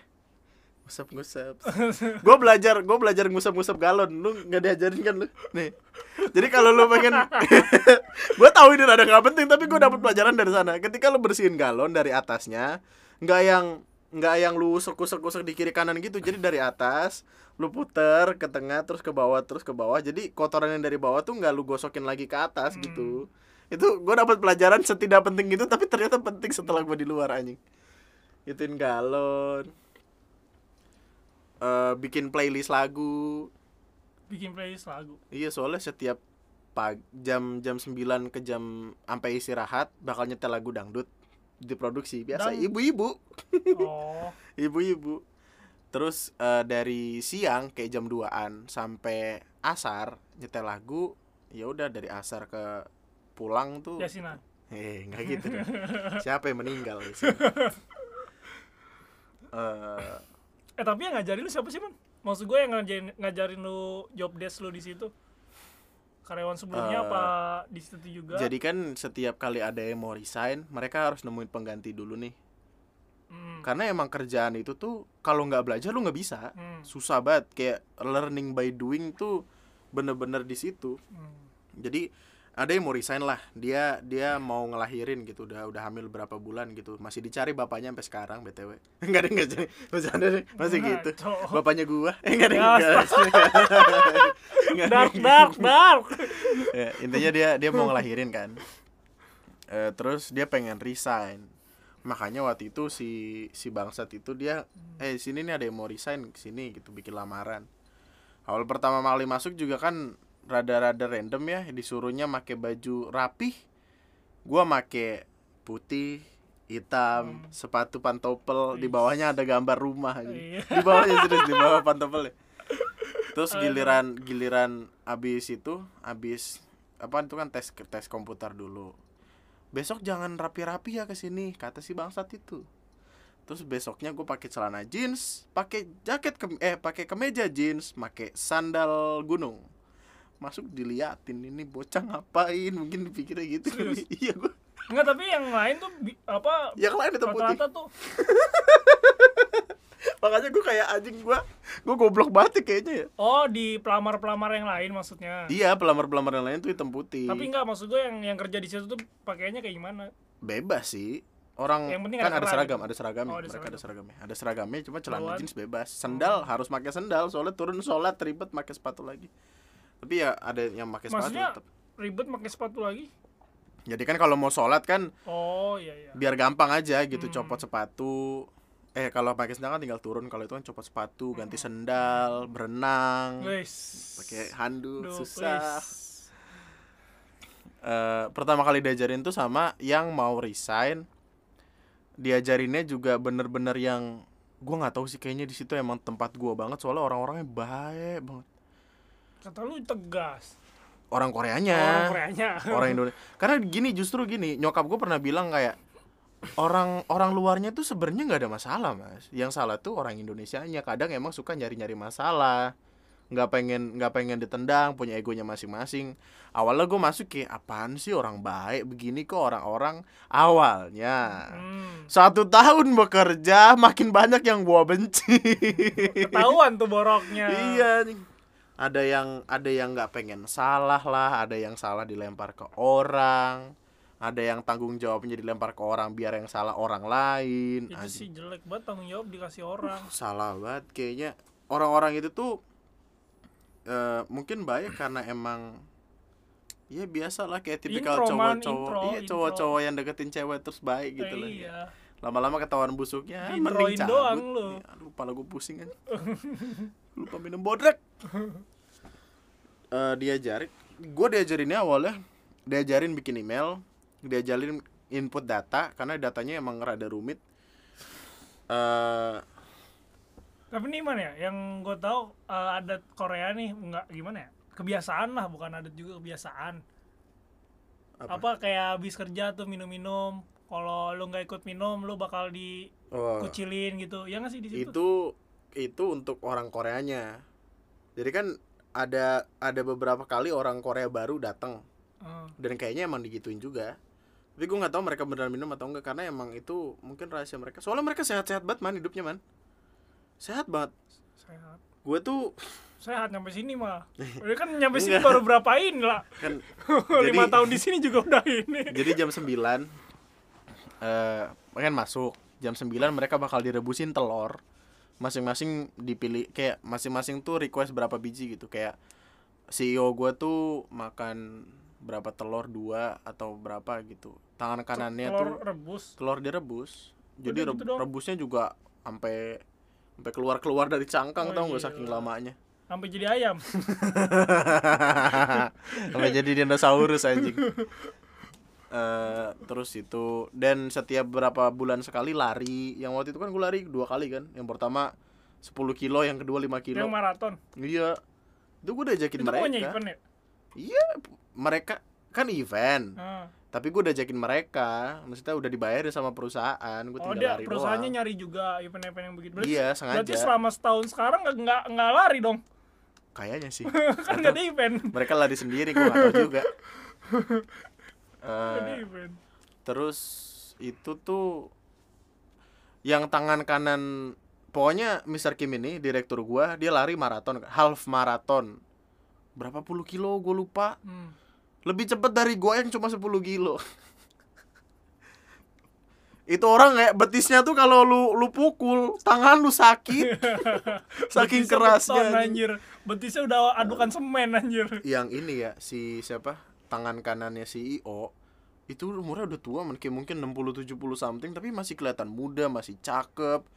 Ngusap ngusap <laughs> gue belajar gue belajar ngusap ngusap galon. Lu nggak diajarin kan lu? Nih. Jadi kalau lu pengen <laughs> gue tahu ini rada nggak penting tapi gue dapat pelajaran dari sana. Ketika lu bersihin galon dari atasnya nggak yang nggak yang lu usuk usuk usuk di kiri kanan gitu. Jadi dari atas lu puter ke tengah terus ke bawah terus ke bawah. Jadi kotoran yang dari bawah tuh nggak lu gosokin lagi ke atas Hmm. gitu itu gue dapat pelajaran setidak penting itu tapi ternyata penting setelah gue di luar anjing. Ituin galon. Eh bikin playlist lagu. Bikin playlist lagu. Iya soalnya setiap pagi jam jam 9 ke jam sampai istirahat bakal nyetel lagu dangdut diproduksi biasa ibu-ibu. Oh. <laughs> Ibu-ibu. Terus eh, dari siang kayak jam 2an sampai asar nyetel lagu ya udah dari asar ke pulang tuh. Yasinan eh nggak gitu dong. <laughs> siapa yang meninggal di sini? <laughs> Eh, eh tapi yang ngajarin lu siapa sih man maksud gue yang ngajarin ngajarin lu job desk lu di situ. Karyawan sebelumnya Eh, apa di situ juga? jadi kan setiap kali ada yang mau resign mereka harus nemuin pengganti dulu nih. Hmm, karena emang kerjaan itu tuh kalau nggak belajar lu nggak bisa. Hmm, susah banget. Kayak learning by doing tuh bener-bener di situ. Hmm. jadi ada yang mau resign lah. Dia dia mau ngelahirin gitu. Udah udah hamil berapa bulan gitu. Masih dicari bapaknya sampai sekarang btw <laughs> nggak ada nggak jadi. Masih ada masih gitu. bapaknya gua. Eh <laughs> nggak ada. <laughs> nggak dark dark dark. Ya, intinya dia dia mau ngelahirin kan. Eh, terus dia pengen resign. Makanya waktu itu si si bangsat itu dia eh sini nih ada yang mau resign sini gitu. Bikin lamaran. Awal pertama kali masuk juga kan rada-rada random ya disuruhnya make baju rapih gua make putih hitam sepatu pantopel di bawahnya ada gambar rumah. Iya. di bawahnya serius di bawah pantopel terus Aduh. giliran giliran abis itu abis apa itu kan tes tes komputer dulu besok jangan rapi-rapi ya ke sini kata si bangsat itu terus besoknya gue pakai celana jeans pakai jaket ke eh pakai kemeja jeans pakai sandal gunung masuk diliatin ini bocah ngapain? Mungkin dipikirnya gitu iya gue Enggak, tapi yang lain tuh apa yang lain itu putih. tuh <laughs> makanya gue kayak anjing gue gue goblok banget ya kayaknya ya. Oh di pelamar-pelamar yang lain maksudnya. iya pelamar-pelamar yang lain tuh hitam putih. Tapi enggak maksud gue yang yang kerja di situ tuh pakainya kayak gimana? bebas sih. Orang Yang penting kan ada ada seragam. ada seragam. Oh, ada mereka ada seragam. seragamnya ada seragamnya cuma celana Bawaan. jeans bebas. Sendal harus pakai sendal soalnya turun sholat ribet pakai sepatu lagi tapi ya ada yang pakai sepatu Maksudnya tetap ribet pakai sepatu lagi? jadi kan kalau mau sholat kan Oh iya iya. biar gampang aja gitu Hmm. copot sepatu eh kalau pakai sendal kan tinggal turun kalau itu kan copot sepatu ganti sendal berenang pakai handuk Duh, susah please. Eh, pertama kali diajarin tuh sama yang mau resign diajarinnya juga bener-bener yang gua nggak tahu sih kayaknya di situ emang tempat gua banget soalnya orang-orangnya baik banget Kata lu tegas. orang Koreanya Orang Koreanya. <laughs> orang Indonesia karena gini justru gini nyokap gue pernah bilang kayak orang orang luarnya tuh sebenarnya nggak ada masalah mas yang salah tuh orang Indonesianya kadang emang suka nyari-nyari masalah nggak pengen nggak pengen ditendang punya egonya masing-masing awalnya gue masuk kayak apaan sih orang baik begini kok orang-orang awalnya Hmm. satu tahun bekerja makin banyak yang gua benci Ketahuan tuh boroknya. <laughs> iya. Ada yang ada yang nggak pengen salah lah ada yang salah dilempar ke orang ada yang tanggung jawabnya dilempar ke orang biar yang salah orang lain. Itu sih jelek banget tanggung jawab dikasih orang. salah banget kayaknya. Orang-orang itu tuh eh, mungkin baik karena emang ya biasa lah kayak tipikal cowok-cowok. iya cowok-cowok yang deketin cewek terus baik gitu Eh, lah iya. lama-lama ketahuan busuknya mending cabut doang lu. Nih, aduh kepala gue pusing kan <laughs> lupa minum bodrek Eh diajarin gue diajarinnya awalnya diajarin bikin email diajarin input data karena datanya emang rada rumit eh Tapi ini mana ya? Yang gue tahu eh, adat Korea nih nggak gimana ya? Kebiasaan lah, bukan adat juga kebiasaan. Apa? Apa, kayak habis kerja tuh minum-minum. Kalau lu nggak ikut minum, lu bakal oh, dikucilin gitu. Ya nggak sih di situ? itu itu untuk orang Koreanya. Jadi kan ada ada beberapa kali orang Korea baru datang Eh, dan kayaknya emang digituin juga. Tapi gue nggak tahu mereka beneran minum atau enggak karena emang itu mungkin rahasia mereka. Soalnya mereka sehat-sehat banget man hidupnya man. Sehat banget. Sehat. gue tuh Sehat nyampe sini mah. <laughs> Udah kan nyampe sini baru berapa ini lah. kan <laughs> Lima tahun di sini juga udah ini. <laughs> jadi jam 9 eh kan masuk. Jam 9 mereka bakal direbusin telur masing-masing dipilih kayak masing-masing tuh request berapa biji gitu kayak CEO gue tuh makan berapa telur dua atau berapa gitu tangan kanannya Telur tuh rebus. telur direbus jadi Udah gitu rebusnya juga sampai sampai keluar keluar dari cangkang Oh, tau nggak iya. saking lamanya sampai jadi ayam <laughs> Sampai jadi dinosaurus anjing. <laughs> Eh, terus itu dan setiap berapa bulan sekali lari yang waktu itu kan gue lari dua kali kan yang pertama 10 kilo yang kedua 5 kilo. Yang maraton? Iya. Itu gue udah ajakin itu mereka. pokoknya event ya? Iya mereka kan event. Ah. tapi gue udah ajakin mereka maksudnya udah dibayarin sama perusahaan gue oh tinggal dia lari perusahaannya doang nyari juga event-event yang begitu. Berarti, iya berarti sengaja selama setahun sekarang nggak nggak nggak lari dong? Kayaknya sih. <laughs> Kan nggak ada event. mereka lari sendiri gue gak tahu juga <laughs> Eh, terus itu tuh yang tangan kanan pokoknya Mr. Kim ini direktur gua dia lari maraton half maraton. Berapa puluh kilo gue lupa. Hmm. lebih cepet dari gua yang cuma 10 kilo. <laughs> Itu orang kayak betisnya tuh kalau lu lu pukul tangan lu sakit. <laughs> Saking Betisnya kerasnya beton, anjing. anjir. Betisnya udah adukan semen anjir. Yang ini ya si siapa tangan kanannya IO itu umurnya udah tua mungkin mungkin 60 70 something tapi masih kelihatan muda masih cakep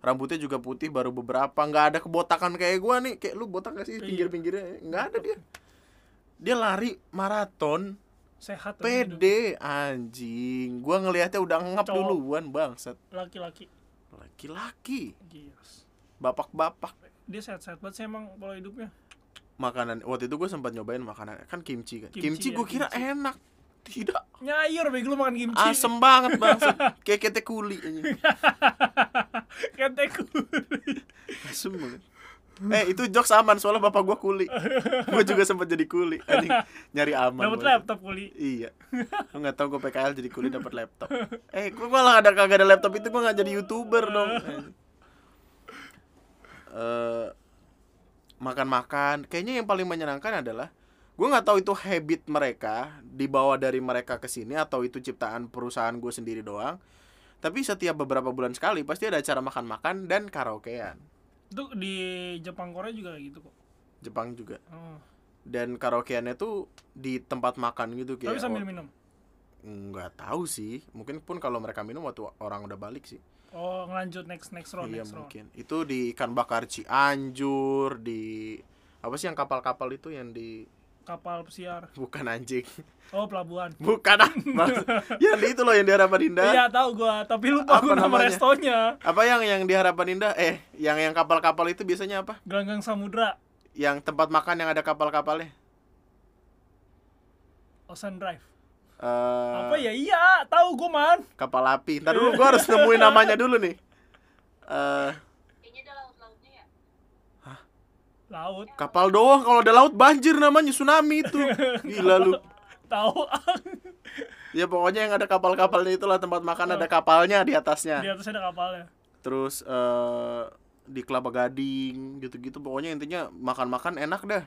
rambutnya juga putih baru beberapa nggak ada kebotakan kayak gua nih. Kayak lu botak gak sih Iya. pinggir-pinggirnya? Nggak ada dia. Dia lari maraton sehat pede anjing. Gua ngelihatnya udah ngap duluan bangsat. Laki-laki. Laki-laki. Bapak-bapak. Dia sehat-sehat banget sih emang pola hidupnya makanan. Waktu itu gue sempat nyobain makanan kan kimchi kan. Kimchi, kimchi, ya, gue kira kimchi. enak. Tidak. Nyayur bego lu makan kimchi. Asem banget bangsat <laughs> kayak kete kuli anjing. ketek asem banget. Eh itu jokes aman soalnya bapak gua kuli. Gua juga sempat jadi kuli anjing. Nyari aman dapat laptop kuli? Iya. Lu nggak tahu gua PKL jadi kuli dapat laptop. Eh gua malah ada kagak ada laptop itu gua nggak jadi youtuber dong. <laughs> Eh, makan-makan. Kayaknya yang paling menyenangkan adalah gua nggak tahu itu habit mereka dibawa dari mereka ke sini atau itu ciptaan perusahaan gue sendiri doang. Tapi setiap beberapa bulan sekali pasti ada acara makan-makan dan karaokean. Itu di Jepang Korea juga kayak gitu kok? Jepang juga. Oh. dan karaokeannya tuh di tempat makan gitu kayak tapi sambil minum? Nggak tahu sih. Mungkin pun kalau mereka minum waktu orang udah balik sih oh ngelanjut next next round iya next round. mungkin. Itu di ikan bakar Cianjur di apa sih yang kapal-kapal itu yang di kapal pesiar. Bukan anjing. Oh pelabuhan. Bukan ah Maksud- di <laughs> itu loh yang di Harapan Indah. Iya tahu gua tapi lupa Apa gua nama namanya? restonya. Apa yang yang di Harapan Indah? Eh yang yang kapal-kapal itu biasanya apa? Gelanggang samudra. Yang tempat makan yang ada kapal-kapalnya? Ocean Drive Eh, apa ya? Iya tahu gua man. kapal api. Ntar dulu gua harus nemuin <laughs> namanya dulu nih. Eh Kayaknya ada laut-lautnya ya. laut. Kapal doang. Kalau ada laut banjir namanya tsunami itu. <laughs> Gila lu. Tahu. Ya pokoknya yang ada kapal-kapalnya itulah tempat makan ada kapalnya di atasnya. Di atas ada kapalnya. Terus eh di Kelapa Gading gitu-gitu. Pokoknya intinya makan-makan enak dah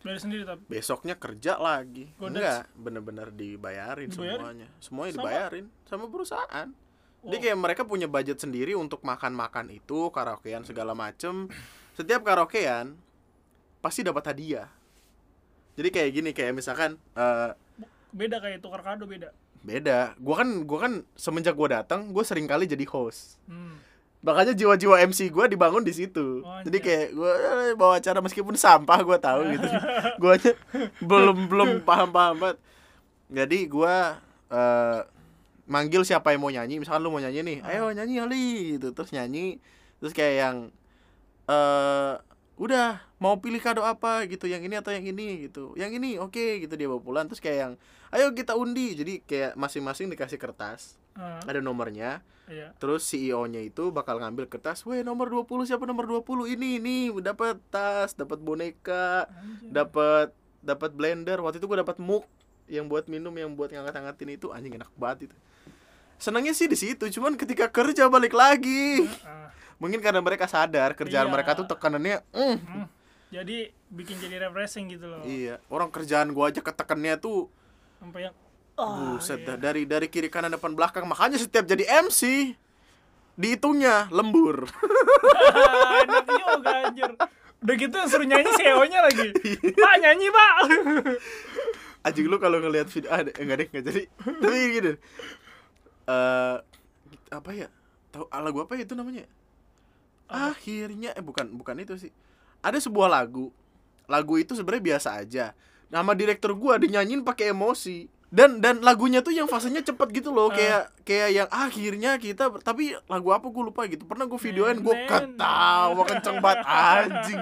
dari sendiri tapi besoknya kerja lagi. Godas. enggak bener-bener dibayarin, Dibayarin? semuanya. Semuanya dibayarin sama perusahaan. Oh. jadi kayak mereka punya budget sendiri untuk makan-makan itu karaokean segala macem. Setiap karaokean pasti dapat hadiah. Jadi kayak gini kayak misalkan eh beda kayak tukar kado beda? beda. Gua kan gua kan semenjak gua datang gue sering kali jadi host. Hmm. Makanya jiwa-jiwa MC gua dibangun di situ. Oh, jadi kayak gua eh, bawa acara meskipun sampah gua tahu gitu. <laughs> Gua aja belum belum paham paham banget. Jadi gua eh, manggil siapa yang mau nyanyi. Misalkan lu mau nyanyi nih ayo nyanyi Ali gitu. Terus nyanyi terus kayak yang eh udah mau pilih kado apa? Gitu yang ini atau yang ini gitu. Yang ini oke gitu. Dia bawa pulang. Terus kayak yang ayo kita undi. Jadi kayak masing-masing dikasih kertas Ah, ada nomornya iya Terus CEO-nya itu bakal ngambil kertas, "Weh, nomor 20 siapa nomor 20? Ini ini dapat tas, dapat boneka, dapat dapat blender. Waktu itu gua dapat mug yang buat minum yang buat ngangkat-ngangkatin itu anjing enak banget itu. Senangnya sih di situ, cuman ketika kerja balik lagi. Ah, Mungkin karena mereka sadar kerjaan Iya. mereka tuh tekanannya, mm, hmm. jadi bikin jadi refreshing gitu loh iya, orang kerjaan gua aja ketekannya tuh sampai yang ah, buset iya. dah dari dari kiri kanan depan belakang. Makanya setiap jadi MC dihitungnya lembur. Ah, <laughs> enak juga anjir udah gitu suruh nyanyi CEO nya lagi pak nyanyi pak <laughs> Anjing lu kalau ngelihat video ah, enggak deh enggak jadi. <laughs> Tapi gini. Eh apa ya? Tahu lagu apa ya itu namanya? Akhirnya eh bukan bukan itu sih. ada sebuah lagu lagu itu sebenarnya biasa aja nama direktur gua dinyanyiin pakai emosi dan dan lagunya tuh yang fasenya cepet gitu loh Ah. kayak kayak yang akhirnya kita tapi lagu apa gue lupa gitu. Pernah gue videoin gue ketawa kenceng banget anjing.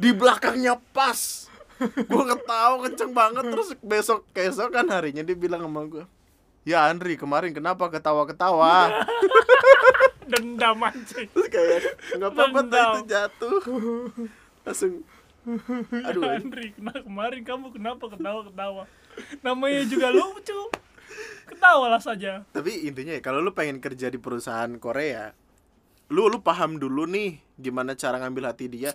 Di belakangnya pas. Gue ketawa kenceng banget. Terus besok keesokan harinya dia bilang sama gue ya Andri kemarin kenapa ketawa-ketawa? <laughs> Dendam anjing. Terus kayak nggak apa-apa itu jatuh. Langsung aduh. Andri kemarin kamu kenapa ketawa ketawa namanya juga lucu. Ketawalah saja. Tapi intinya ya kalau lu pengen kerja di perusahaan Korea lu lu paham dulu nih gimana cara ngambil hati dia.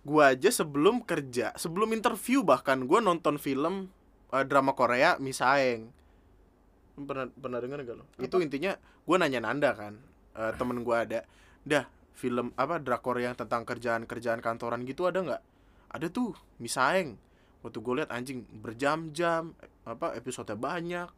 Gua aja sebelum kerja sebelum interview bahkan gua nonton film eh, drama Korea Misaeng pernah pernah dengar gak lo itu intinya gua nanya Nanda kan eh, temen gua ada dah film apa drakor yang tentang kerjaan kerjaan kantoran gitu ada nggak? Ada tuh Misaeng waktu gue lihat anjing berjam-jam apa episode banyak.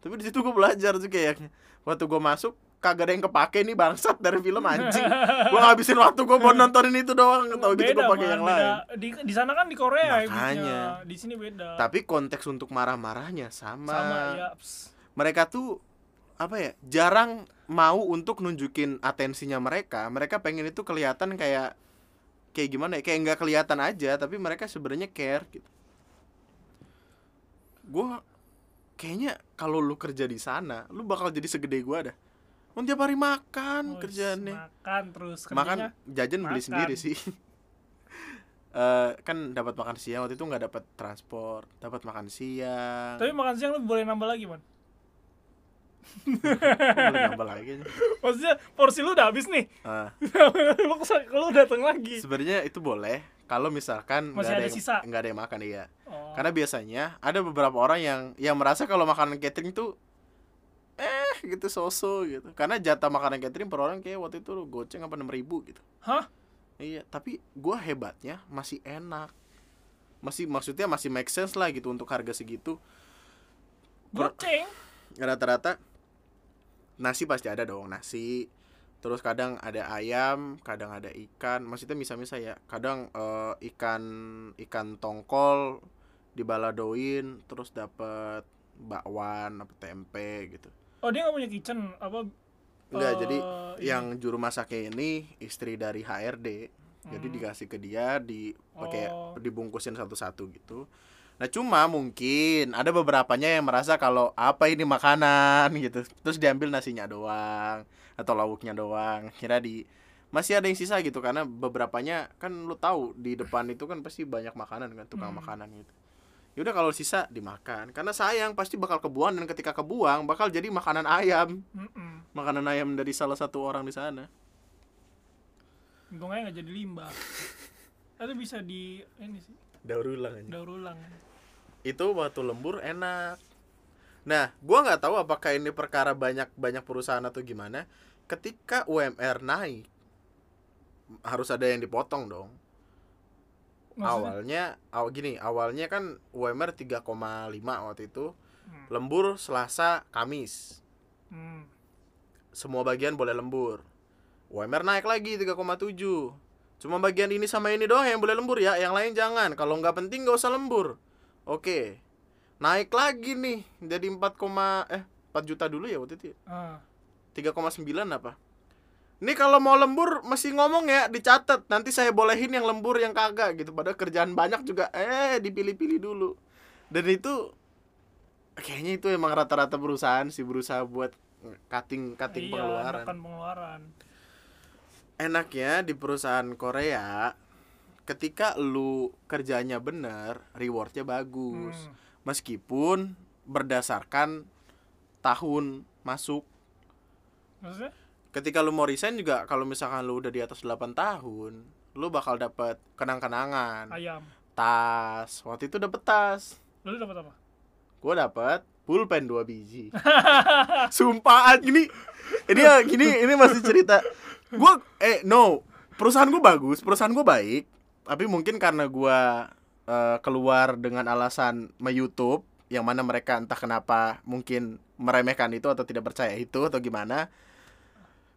Tapi di situ gue belajar tuh kayaknya. Waktu gue masuk kagak ada yang kepake nih bangsat dari film anjing. Gue ngabisin waktu gue buat nontonin itu doang tau gitu gue pakai yang beda. lain. Di di sana kan di Korea ya Makanya. beatnya. di sini beda. Tapi konteks untuk marah-marahnya sama, sama ya mereka tuh apa ya jarang mau untuk nunjukin atensinya mereka. Mereka pengen itu kelihatan kayak kayak gimana ya kayak nggak kelihatan aja tapi mereka sebenarnya care gitu gue kayaknya kalau lu kerja di sana lu bakal jadi segede gua dah. Kan tiap hari makan Wis, kerjaannya. makan terus makan kerjanya? jajan beli makan. sendiri sih. <laughs> Eh, kan dapat makan siang waktu itu nggak dapat transport dapat makan siang. Tapi makan siang lu boleh nambah lagi man nambah lagi maksudnya porsi lu udah habis nih. Ah, <laughs> lu lu datang lagi. Sebenarnya itu boleh kalau misalkan nggak Masih ada yang, sisa? nggak ada yang makan iya. Oh. karena biasanya ada beberapa orang yang yang merasa kalau makanan catering tuh eh gitu soso gitu. Karena jatah makanan catering per orang kayak waktu itu goceng apa enam ribu gitu. Hah? Iya, tapi gua hebatnya masih enak. Masih maksudnya masih make sense lah gitu untuk harga segitu. Goceng? Rata-rata nasi pasti ada dong, nasi. Terus kadang ada ayam, kadang ada ikan. Maksudnya misal-misal ya, kadang eh, ikan ikan tongkol dibaladoin terus dapat bakwan apa tempe gitu. oh dia nggak punya kitchen apa Enggak, Eh, jadi ini. yang juru masaknya ini istri dari HRD. Jadi Hmm. dikasih ke dia di pakai Oh. dibungkusin satu-satu gitu. Nah, cuma mungkin ada beberapanya yang merasa kalau apa ini makanan gitu. Terus diambil nasinya doang atau lauknya doang. Kira di masih ada yang sisa gitu karena beberapanya kan lu tahu di depan itu kan pasti banyak makanan kan tukang Hmm. makanan gitu. Ya udah kalau sisa dimakan karena sayang pasti bakal kebuang dan ketika kebuang bakal jadi makanan ayam Mm-mm. makanan ayam dari salah satu orang di sana. Untung aja nggak jadi limbah <laughs> itu bisa di ini sih Daur ulang aja. daur ulang Itu waktu lembur enak. Nah, gua nggak tahu apakah ini perkara banyak banyak perusahaan atau gimana. Ketika UMR naik, harus ada yang dipotong dong. Maksudnya? Awalnya, awal gini, awalnya kan UMR 3,5 waktu itu. Hmm. Lembur Selasa, Kamis. Hmm. Semua bagian boleh lembur. UMR naik lagi 3,7. Cuma bagian ini sama ini doang yang boleh lembur ya, yang lain jangan. Kalau nggak penting nggak usah lembur. Oke. Naik lagi nih jadi 4, eh 4 juta dulu ya waktu itu. ya? Ah. 3,9 apa? Ini kalau mau lembur mesti ngomong ya, dicatat. Nanti saya bolehin yang lembur yang kagak gitu. Padahal kerjaan banyak juga eh dipilih-pilih dulu. Dan itu kayaknya itu emang rata-rata perusahaan sih berusaha buat cutting cutting iya, pengeluaran. pengeluaran Enaknya di perusahaan Korea ketika lu kerjanya bener, rewardnya bagus. Hmm. Meskipun berdasarkan tahun masuk. Maksudnya? Ketika lu mau resign juga kalau misalkan lu udah di atas 8 tahun lu bakal dapat kenang-kenangan. Ayam. Tas. Waktu itu dapet tas. Lu dapat apa? Gua dapet pulpen dua biji. <laughs> Sumpah gini ini ya gini ini masih cerita gua eh no perusahaan gua bagus perusahaan gua baik tapi mungkin karena gua eh, keluar dengan alasan me YouTube yang mana mereka entah kenapa mungkin meremehkan itu atau tidak percaya itu atau gimana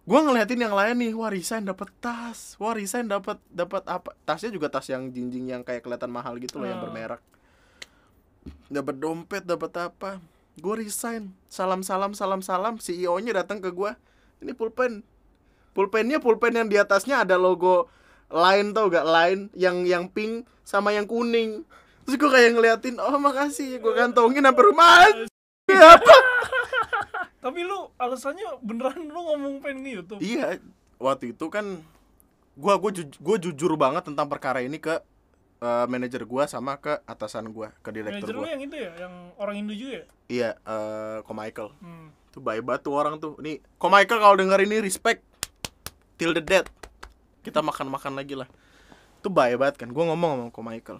Gua ngeliatin yang lain nih, wah resign dapat tas, wah resign dapat dapat apa? Tasnya juga tas yang jinjing yang kayak kelihatan mahal gitu loh yang Ah. bermerek. Dapat dompet, dapat apa? Gue resign. Salam salam salam salam. CEO-nya datang ke gua. Ini pulpen. Pulpennya pulpen yang di atasnya ada logo line tau gak line yang yang pink sama yang kuning. Terus gue kayak ngeliatin, oh makasih, gue kantongin sampai rumah. Apa? <laughs> Tapi lu alasannya beneran lu ngomong pengen nge YouTube. Iya, waktu itu kan gua, ju- gua jujur banget tentang perkara ini ke eh, manajer gua sama ke atasan gua, ke direktur Manajer lu gua. yang itu ya, yang orang Indo juga ya? Iya, eh Ko Michael. Hmm. Tuh baik banget tuh orang tuh. Nih, Ko Michael kalau denger ini respect till the death. Kita makan-makan lagi lah. Tuh baik banget kan. Gua ngomong sama Ko Michael.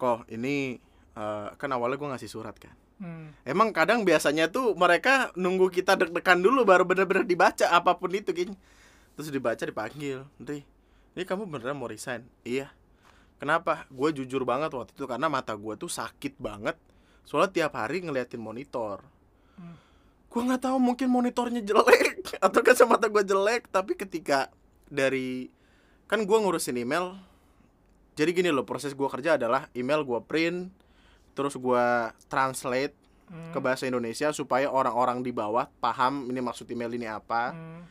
Ko, ini eh, kan awalnya gua ngasih surat kan. Hmm. Emang kadang biasanya tuh mereka nunggu kita deg-degan dulu baru bener-bener dibaca apa pun itu kayaknya. Terus dibaca dipanggil, Ndri, ini kamu beneran mau resign? Iya. Kenapa? Gue jujur banget waktu itu karena mata gue tuh sakit banget. Soalnya tiap hari ngeliatin monitor. Hmm. Gue nggak tahu mungkin monitornya jelek <laughs> atau kacamata gue jelek. Tapi ketika dari kan gue ngurusin email. Jadi gini loh proses gue kerja adalah email gue print, terus gue translate Hmm. ke bahasa Indonesia supaya orang-orang di bawah paham ini maksud email ini apa Hmm.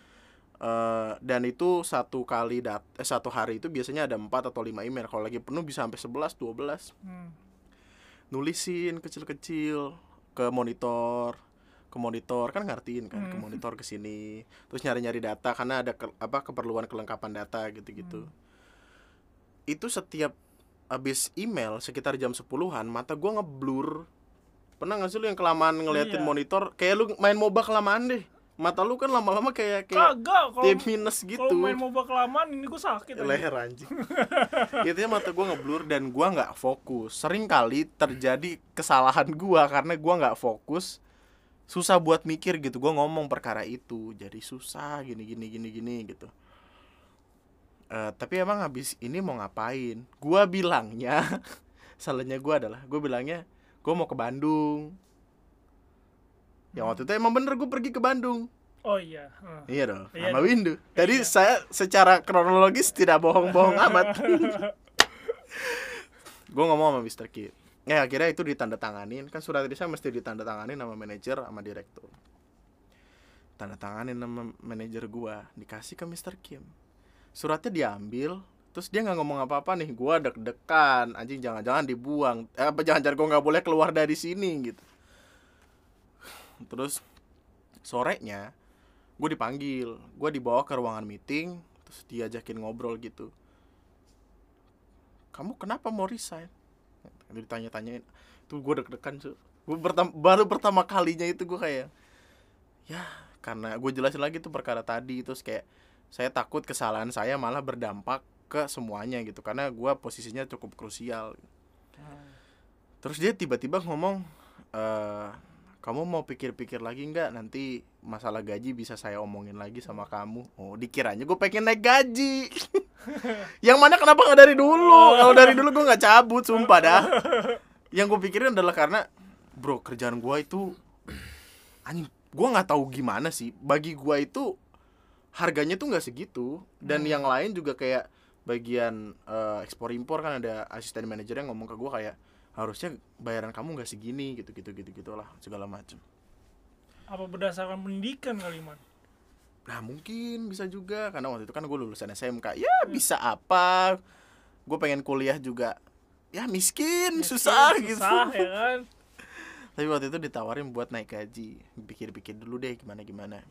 Eh, dan itu satu kali dat eh, satu hari itu biasanya ada 4 atau lima email kalau lagi penuh bisa sampai 11 12 Hmm. nulisin kecil-kecil ke monitor ke monitor kan ngertiin kan ke Hmm. monitor ke sini terus nyari-nyari data karena ada ke- apa keperluan kelengkapan data gitu-gitu. Itu setiap habis email sekitar jam 10-an mata gua ngeblur. Pernah nggak sih lu yang kelamaan ngeliatin Iya. monitor? Kayak lu main MOBA kelamaan deh. Mata lu kan lama-lama kayak kayak Kagak tim minus gitu. kalau main MOBA kelamaan ini gue sakit leher anjing. <laughs> Intinya mata gua ngeblur dan gua nggak fokus. Sering kali terjadi kesalahan gua karena gua nggak fokus susah buat mikir gitu gua ngomong perkara itu jadi susah gini gini gini gini gitu Eh, tapi emang habis ini mau ngapain gua bilangnya <laughs> salahnya gua adalah gua bilangnya gua mau ke Bandung yang waktu itu emang bener gue pergi ke Bandung Oh iya. Heeh. Iya dong, Iya sama. Windu. Tadi Iya. saya secara kronologis tidak bohong-bohong <laughs> amat. gue ngomong sama Mr. Kim. Ya akhirnya itu ditandatanganin. Kan surat saya mesti ditandatanganin sama manajer sama direktur. Tanda tanganin sama manajer gua, dikasih ke Mr. Kim. Suratnya diambil, terus dia nggak ngomong apa-apa nih. Gua deg-degan, anjing jangan-jangan dibuang. Eh, apa jangan-jangan gua nggak boleh keluar dari sini gitu. Terus sorenya gue dipanggil gue dibawa ke ruangan meeting terus diajakin ngobrol gitu kamu kenapa mau resign ditanya-tanyain. Tuh gue deg-degan tuh gue baru pertama kalinya itu gue kayak ya karena gue jelasin lagi tuh perkara tadi. Terus kayak saya takut kesalahan saya malah berdampak ke semuanya gitu. Karena gue posisinya cukup krusial. Terus dia tiba-tiba ngomong eh kamu mau pikir-pikir lagi nggak? Nanti masalah gaji bisa saya omongin lagi sama kamu. Oh dikiranya gue pengen naik gaji <laughs> <laughs> yang mana kenapa nggak dari dulu? <laughs> Kalau dari dulu gue nggak cabut sumpah dah. Yang gue pikirin adalah karena bro kerjaan gue itu anjing gue nggak tahu gimana sih. Bagi gue itu harganya tuh nggak segitu. Dan yang lain juga kayak bagian eh, ekspor impor kan ada asisten manajer yang ngomong ke gue kayak harusnya bayaran kamu nggak segini gitu gitu gitu gitulah segala macam Apa berdasarkan pendidikan kali man? Nah mungkin bisa juga karena waktu itu kan gue lulusan SMK ya bisa apa? Gue pengen kuliah juga. Ya miskin, susah, gitu. Susah ya kan? <laughs> tapi waktu itu ditawarin buat naik gaji. Pikir-pikir dulu deh gimana gimana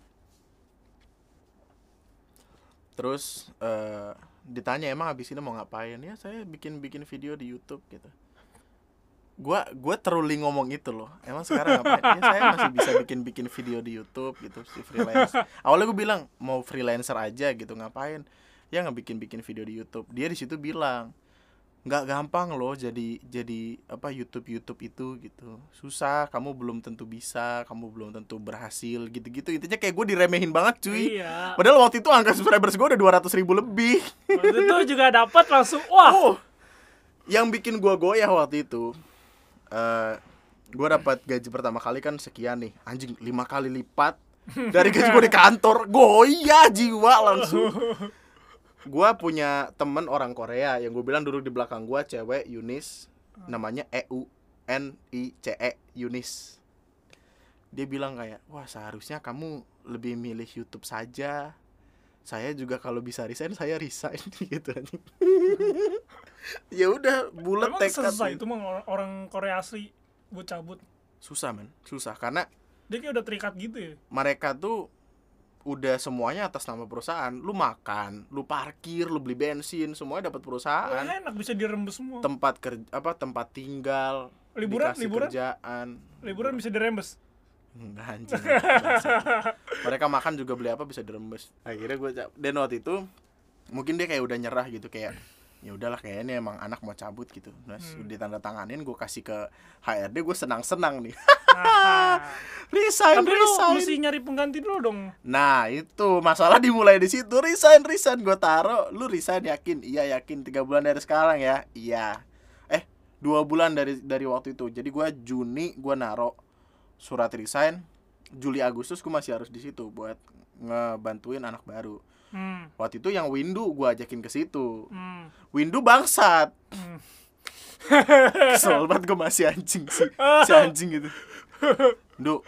terus eh ditanya emang habis ini mau ngapain? Ya saya bikin bikin video di YouTube gitu gua gua teruling ngomong itu loh. Emang sekarang ngapain ya? Saya masih bisa bikin bikin video di YouTube gitu si freelance. Awalnya gue bilang mau freelancer aja gitu ngapain? Ya nggak bikin bikin video di YouTube. Dia di situ bilang nggak gampang loh jadi jadi apa YouTube YouTube itu gitu. Susah kamu belum tentu bisa kamu belum tentu berhasil gitu-gitu. Intinya kayak gue diremehin banget cuy. Iya. padahal waktu itu angka subscribers gue udah 200 ribu lebih. Waktu itu juga dapat langsung wah. oh yang bikin gue goyah waktu itu eh gue dapat gaji pertama kali kan sekian nih. Anjing lima kali lipat dari gaji gue di kantor. Goyah jiwa langsung. Gue punya temen orang Korea yang gue bilang duduk di belakang gue cewek Yunis. Namanya E U N I C E Yunis. Dia bilang kayak wah seharusnya kamu lebih milih YouTube saja. Saya juga kalau bisa resign saya resign. <laughs> Gitu. Ya udah bulat tekad susah itu mah orang- Korea asli buat cabut. susah men susah karena Dia kayak udah terikat gitu ya. mereka tuh udah semuanya atas nama perusahaan lu makan lu parkir lu beli bensin semuanya dapat Wah, perusahaan enak bisa dirembes semua. tempat kerja apa tempat tinggal Liburan, liburan? kerjaan Liburan bisa dirembes. Enggak anjing <laughs> mereka makan juga beli apa bisa dirembes akhirnya gue dan waktu itu mungkin dia kayak udah nyerah gitu kayak ya udahlah kayaknya emang anak mau cabut gitu. Terus Hmm. ditanda tanganin gue kasih ke HRD gue senang senang nih. Nah, <laughs> resign tapi lu resign. mesti nyari pengganti dulu dong. Nah itu masalah dimulai di situ. Resign resign gue taro lu resign yakin? Iya yakin. Tiga bulan dari sekarang ya? Iya. Eh dua bulan dari dari waktu itu. Jadi gue Juni gue naro surat resign. Juli Agustus gue masih harus di situ buat ngebantuin anak baru Hmm. waktu itu yang Windu gue ajakin ke situ. Hmm. Windu bangsat. Hmm. <laughs> kesel banget gue masih anjing sih. Si anjing gitu Du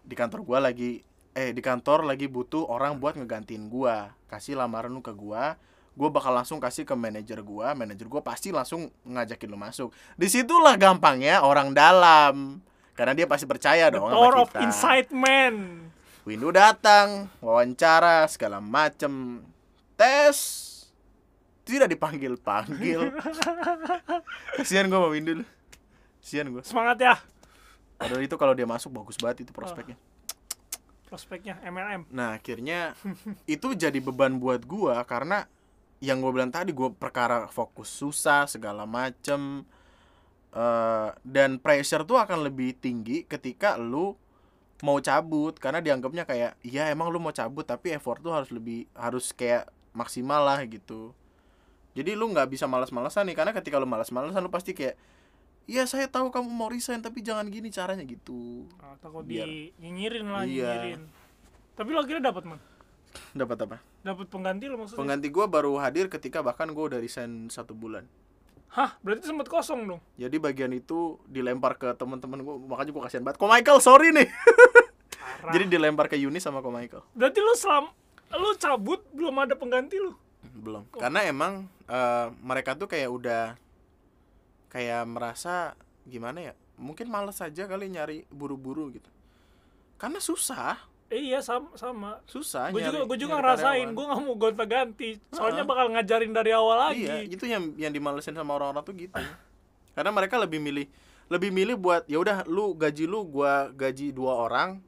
di kantor gua lagi eh di kantor lagi butuh orang buat ngegantiin gua. Kasih lamaran lu ke gua gua bakal langsung kasih ke manajer gua. Manajer gua pasti langsung ngajakin lu masuk. Di situlah gampangnya orang dalam. Karena dia pasti percaya The dong power of inside man. Windu datang wawancara segala macem. Tes tidak dipanggil panggil <laughs> kasihan gua sama Windu lu. Kasihan gua. Semangat ya. Padahal itu kalau dia masuk bagus banget itu prospeknya. prospeknya MLM. Nah akhirnya itu jadi beban buat gua karena yang gue bilang tadi gue perkara fokus susah segala macem. Eh, dan pressure tuh akan lebih tinggi ketika lu mau cabut karena dianggapnya kayak iya emang lu mau cabut tapi effort tuh harus lebih harus kayak maksimal lah gitu jadi lu nggak bisa malas-malasan nih karena ketika lu malas-malasan lu pasti kayak iya saya tahu kamu mau resign tapi jangan gini caranya gitu Nah, takut Biar- di nyinyirin lah, Iya. nyinyirin. Tapi lo akhirnya dapat man. <laughs> dapat apa Dapat pengganti lo maksudnya. Pengganti gue baru hadir ketika bahkan gue udah resign satu bulan. Hah, berarti sempat kosong dong. Jadi bagian itu dilempar ke teman-teman gue, makanya gue kasihan banget. Ko Michael, sorry nih. <laughs> Parah. Jadi dilempar ke Yuni sama Ko Michael. berarti lu selam lu cabut belum ada pengganti lu. Belum. Karena emang eh, mereka tuh kayak udah kayak merasa gimana ya? Mungkin males aja kali nyari buru-buru gitu. Karena susah, Eh, iya sama sama. susah Gue juga gue juga ngerasain, gue nggak mau gonta ganti. Soalnya Heeh. bakal ngajarin dari awal lagi. Iya, itu yang yang dimalesin sama orang-orang tuh gitu. Karena mereka lebih milih lebih milih buat ya udah lu gaji lu gua gaji dua orang,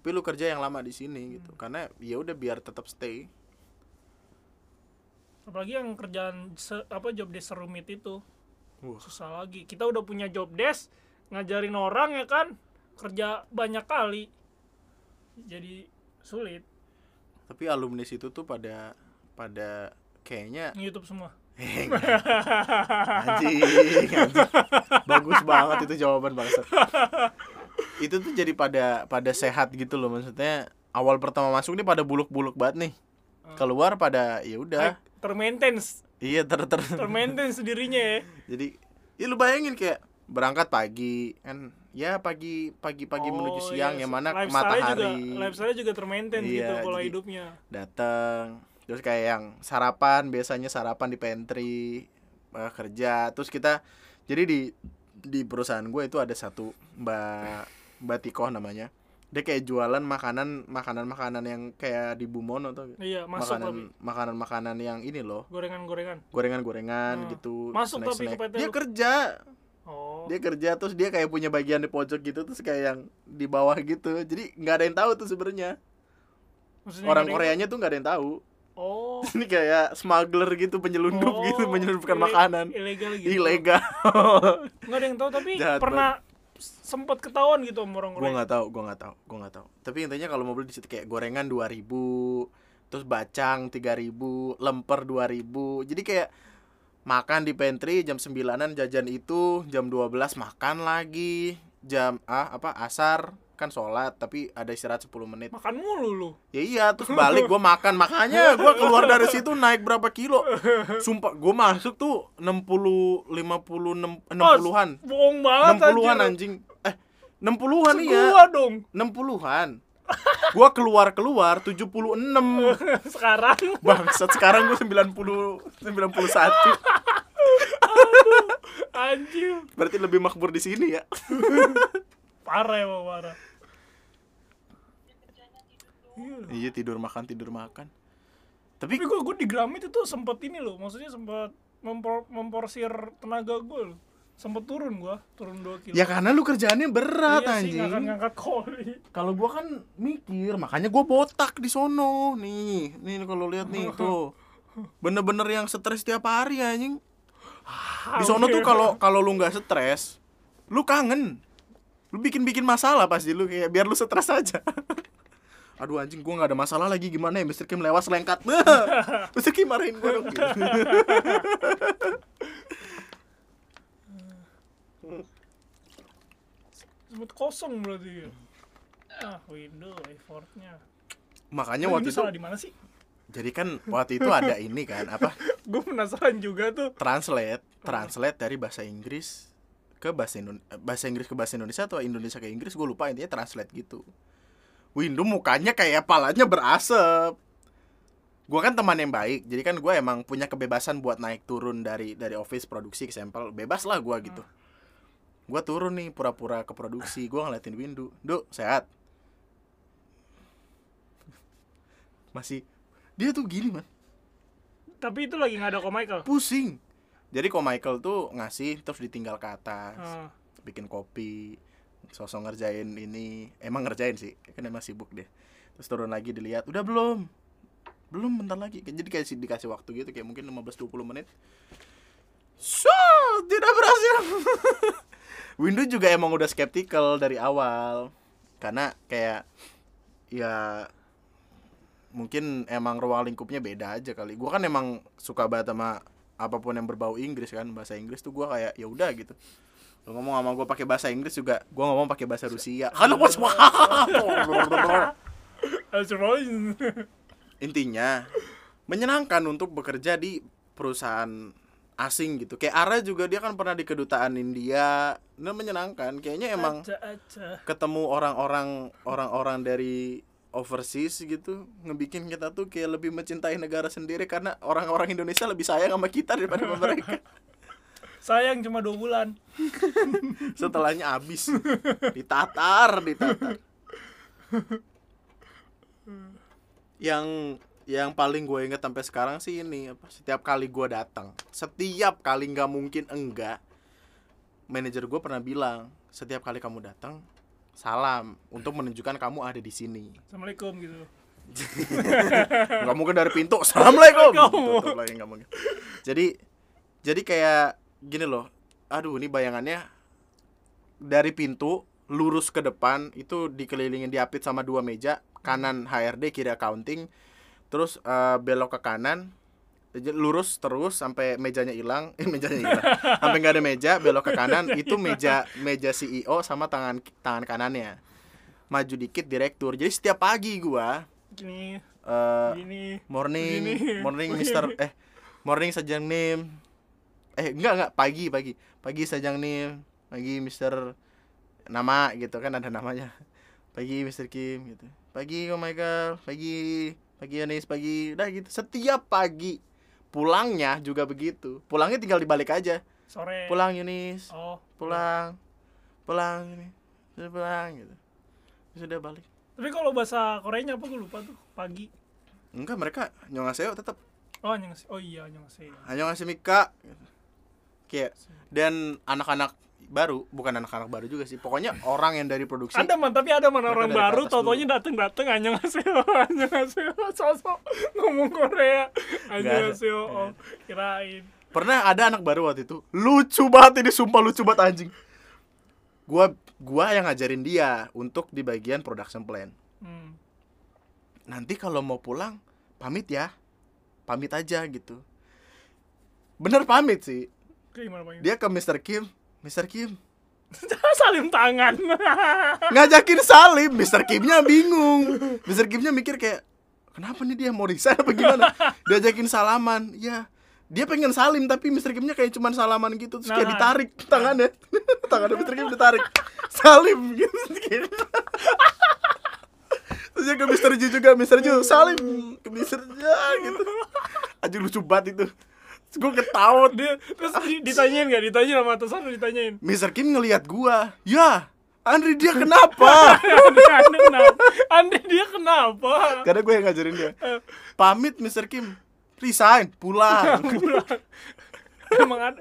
tapi lu kerja yang lama di sini gitu. Karena ya udah biar tetap stay. Apalagi yang kerjaan se- apa job desk serumit itu. Wah. Susah lagi. Kita udah punya job desk ngajarin orang ya kan kerja banyak kali. Jadi sulit Tapi alumni situ tuh pada pada kayaknya YouTube semua. <laughs> Anjing, anjing. <laughs> Bagus banget itu jawaban bangsa. <laughs> itu tuh jadi pada pada sehat gitu loh maksudnya. Awal pertama masuk nih pada buluk-buluk banget nih. Keluar pada ya udah. Like, termaintains, Iya ter ter. termaintains dirinya ya. Jadi ya lu bayangin kayak berangkat pagi kan ya pagi pagi pagi menuju Oh, siang iya. yang mana Lifestyle-nya matahari juga, lifestyle juga termaintain Iya, gitu pola hidupnya. datang terus kayak yang sarapan biasanya sarapan di pantry eh, kerja terus kita jadi di di perusahaan gue itu ada satu mbak mbak Tikoh namanya dia kayak jualan makanan makanan makanan yang kayak di Bumono tuh Iya, masuk makanan tapi makanan makanan yang ini loh gorengan-gorengan. gorengan gorengan Hmm. gitu Masuk tapi ke snack-snack. PT dia lu? kerja Oh. dia kerja terus dia kayak punya bagian di pojok gitu terus kayak yang di bawah gitu jadi nggak ada yang tahu tuh sebenarnya orang gorengan- Koreanya tuh nggak ada yang tahu Oh. <laughs> ini kayak smuggler gitu penyelundup Oh, gitu menyelundupkan ile- makanan. Ilegal gitu. ilegal. <laughs> Nggak ada yang tahu tapi Jahat pernah sempat ketahuan gitu sama orang gue nggak tahu gue nggak tahu gue nggak tahu. Tapi intinya kalau mau beli di situ kayak gorengan 2000 terus bacang 3000 lemper 2000 jadi kayak makan di pantry jam 9an jajan itu jam 12 makan lagi jam ah apa asar kan sholat tapi ada istirahat 10 menit. Makan mulu lu. ya iya terus balik gue makan. Makanya gue keluar dari situ naik berapa kilo. Sumpah gue masuk tuh 60 50 60-an Bohong banget 60-an anjir. anjing. Eh 60-an iya. Gua dong. 60-an gua keluar keluar 76 Sekarang? Bangsat sekarang gue 90 91 anjir. berarti lebih makmur di sini ya. Parah emang parah. Iya. iya tidur makan tidur makan Tapi tapi gue gue di Gramit itu sempet ini loh, maksudnya sempet mempor, memporsir tenaga gue loh. Sempet turun gua, turun 2 kilo. ya karena lu kerjaannya berat iya anjing ngangkat ngangkat koli. kalau gua kan mikir makanya gua botak di sono nih nih kalau lihat nih tuh bener-bener yang stres tiap hari anjing di sono tuh kalau kalau lu nggak stres lu kangen lu bikin bikin masalah pasti lu kayak biar lu stres aja <laughs> aduh anjing gua nggak ada masalah lagi gimana ya Mr. Kim lewat selengkat <laughs> Mr. Kim marahin gua dong gitu. <laughs> Kosong berarti ya. Ah, window effortnya. makanya waktu itu salah di mana sih? jadi kan waktu itu ada ini kan apa <laughs> Gue penasaran juga tuh. translate translate dari bahasa Inggris ke bahasa Indon bahasa Inggris ke bahasa Indonesia atau Indonesia ke Inggris gue lupa intinya translate gitu Windu mukanya kayak palanya berasap. Gue kan teman yang baik jadi kan gue emang punya kebebasan buat naik turun dari dari office produksi ke sampel. Bebas lah gue gitu. Gue turun nih pura-pura ke produksi gue ngeliatin Windu. Duk sehat. <laughs> Masih dia tuh gini man. Tapi itu lagi nggak ada kok Michael. pusing. Jadi kok Michael tuh ngasih terus ditinggal ke atas Ah, bikin kopi sosok ngerjain ini. Emang ngerjain sih kan emang sibuk deh. Terus turun lagi dilihat udah belum? Belum bentar lagi. Jadi kayak dikasih waktu gitu kayak mungkin 15-20 menit. So tidak berhasil. <laughs> Windu juga emang udah skeptical dari awal. Karena kayak ya mungkin emang ruang lingkupnya beda aja kali. Gua kan emang suka banget sama apa pun yang berbau Inggris kan bahasa Inggris tuh gua kayak ya udah gitu Lu ngomong sama gue pakai bahasa Inggris juga gue ngomong pakai bahasa Rusia. Kan bos. <laughs> Intinya menyenangkan untuk bekerja di perusahaan asing gitu. Kayak Ara juga dia kan pernah di kedutaan India. Nah menyenangkan. Kayaknya emang Aja aja. ketemu orang-orang orang-orang dari overseas gitu ngebikin kita tuh kayak lebih mencintai negara sendiri karena orang-orang Indonesia lebih sayang sama kita daripada mereka <laughs> Sayang cuma dua bulan. <laughs> setelahnya habis ditatar ditatar yang yang paling gue inget sampai sekarang sih ini apa setiap kali gue datang setiap kali nggak mungkin enggak manajer gue pernah bilang setiap kali kamu datang salam untuk menunjukkan kamu ada di sini Assalamualaikum gitu. <laughs> nggak mungkin dari pintu assalamualaikum. Tutup lagi nggak mungkin jadi jadi kayak gini loh aduh ini bayangannya. Dari pintu lurus ke depan itu dikelilingin diapit sama dua meja. Kanan HRD kiri accounting. Terus eh, belok ke kanan lurus terus sampai mejanya hilang. <laughs> Eh mejanya hilang. Sampai nggak ada meja belok ke kanan. Itu meja meja CEO sama tangan tangan kanannya. Maju dikit direktur. Jadi setiap pagi gua Gini, eh, gini. morning Begini. morning <laughs> Mister eh morning sajang nim eh enggak enggak. Pagi pagi. Pagi sajang nim pagi Mister nama gitu kan ada namanya. Pagi Mister Kim gitu. Pagi oh Michael pagi pagi Yonis pagi. Udah gitu. Setiap pagi pulangnya juga begitu. Pulangnya tinggal dibalik aja. Sore. pulang Yunis Oh, pulang. Pulang ini. Sudah pulang gitu. Sudah balik. Tapi kalau bahasa Koreanya apa? Gue lupa tuh. Pagi. enggak mereka nyongaseo tetap Oh, nyangsi. Oh iya, nyangsi. hanya ngasih Mika kayak dan anak-anak baru bukan anak-anak baru juga sih pokoknya orang yang dari produksi Ada man, tapi ada man orang baru, atas tau-taunya dateng-dateng hanya ngasih, hanya ngasih, sosok ngomong Korea, hanya ada. ngasih, oh, kirain. pernah ada anak baru waktu itu. Lucu banget ini sumpah lucu banget anjing. Gua gua yang ngajarin dia untuk di bagian production plan. Hmm. nanti kalau mau pulang pamit ya. Pamit aja gitu. Bener pamit sih Kayak dia ke Mr. Kim Mr. Kim <laughs> salim tangan <laughs> ngajakin salim Mr. Kimnya bingung Mr. Kimnya mikir kayak kenapa nih dia mau resign apa gimana <laughs> diajakin salaman ya dia pengen salim tapi Mr. Kimnya kayak cuman salaman gitu terus kayak Nah. ditarik tangannya tangannya Mr. Kim ditarik salim gitu terus dia ke Mr. Ju juga Mr. Ju salim ke Mr. Ju gitu aja lucu banget itu gue ketawa dia terus di- ditanyain nggak ditanyain sama atasan ditanyain Mr. Kim ngelihat gua ya Andri dia <laughs> kenapa Andre, Andre kenapa dia kenapa Karena gue yang ngajarin dia. Pamit Mr. Kim. Resign, <laughs> pulang. emang ada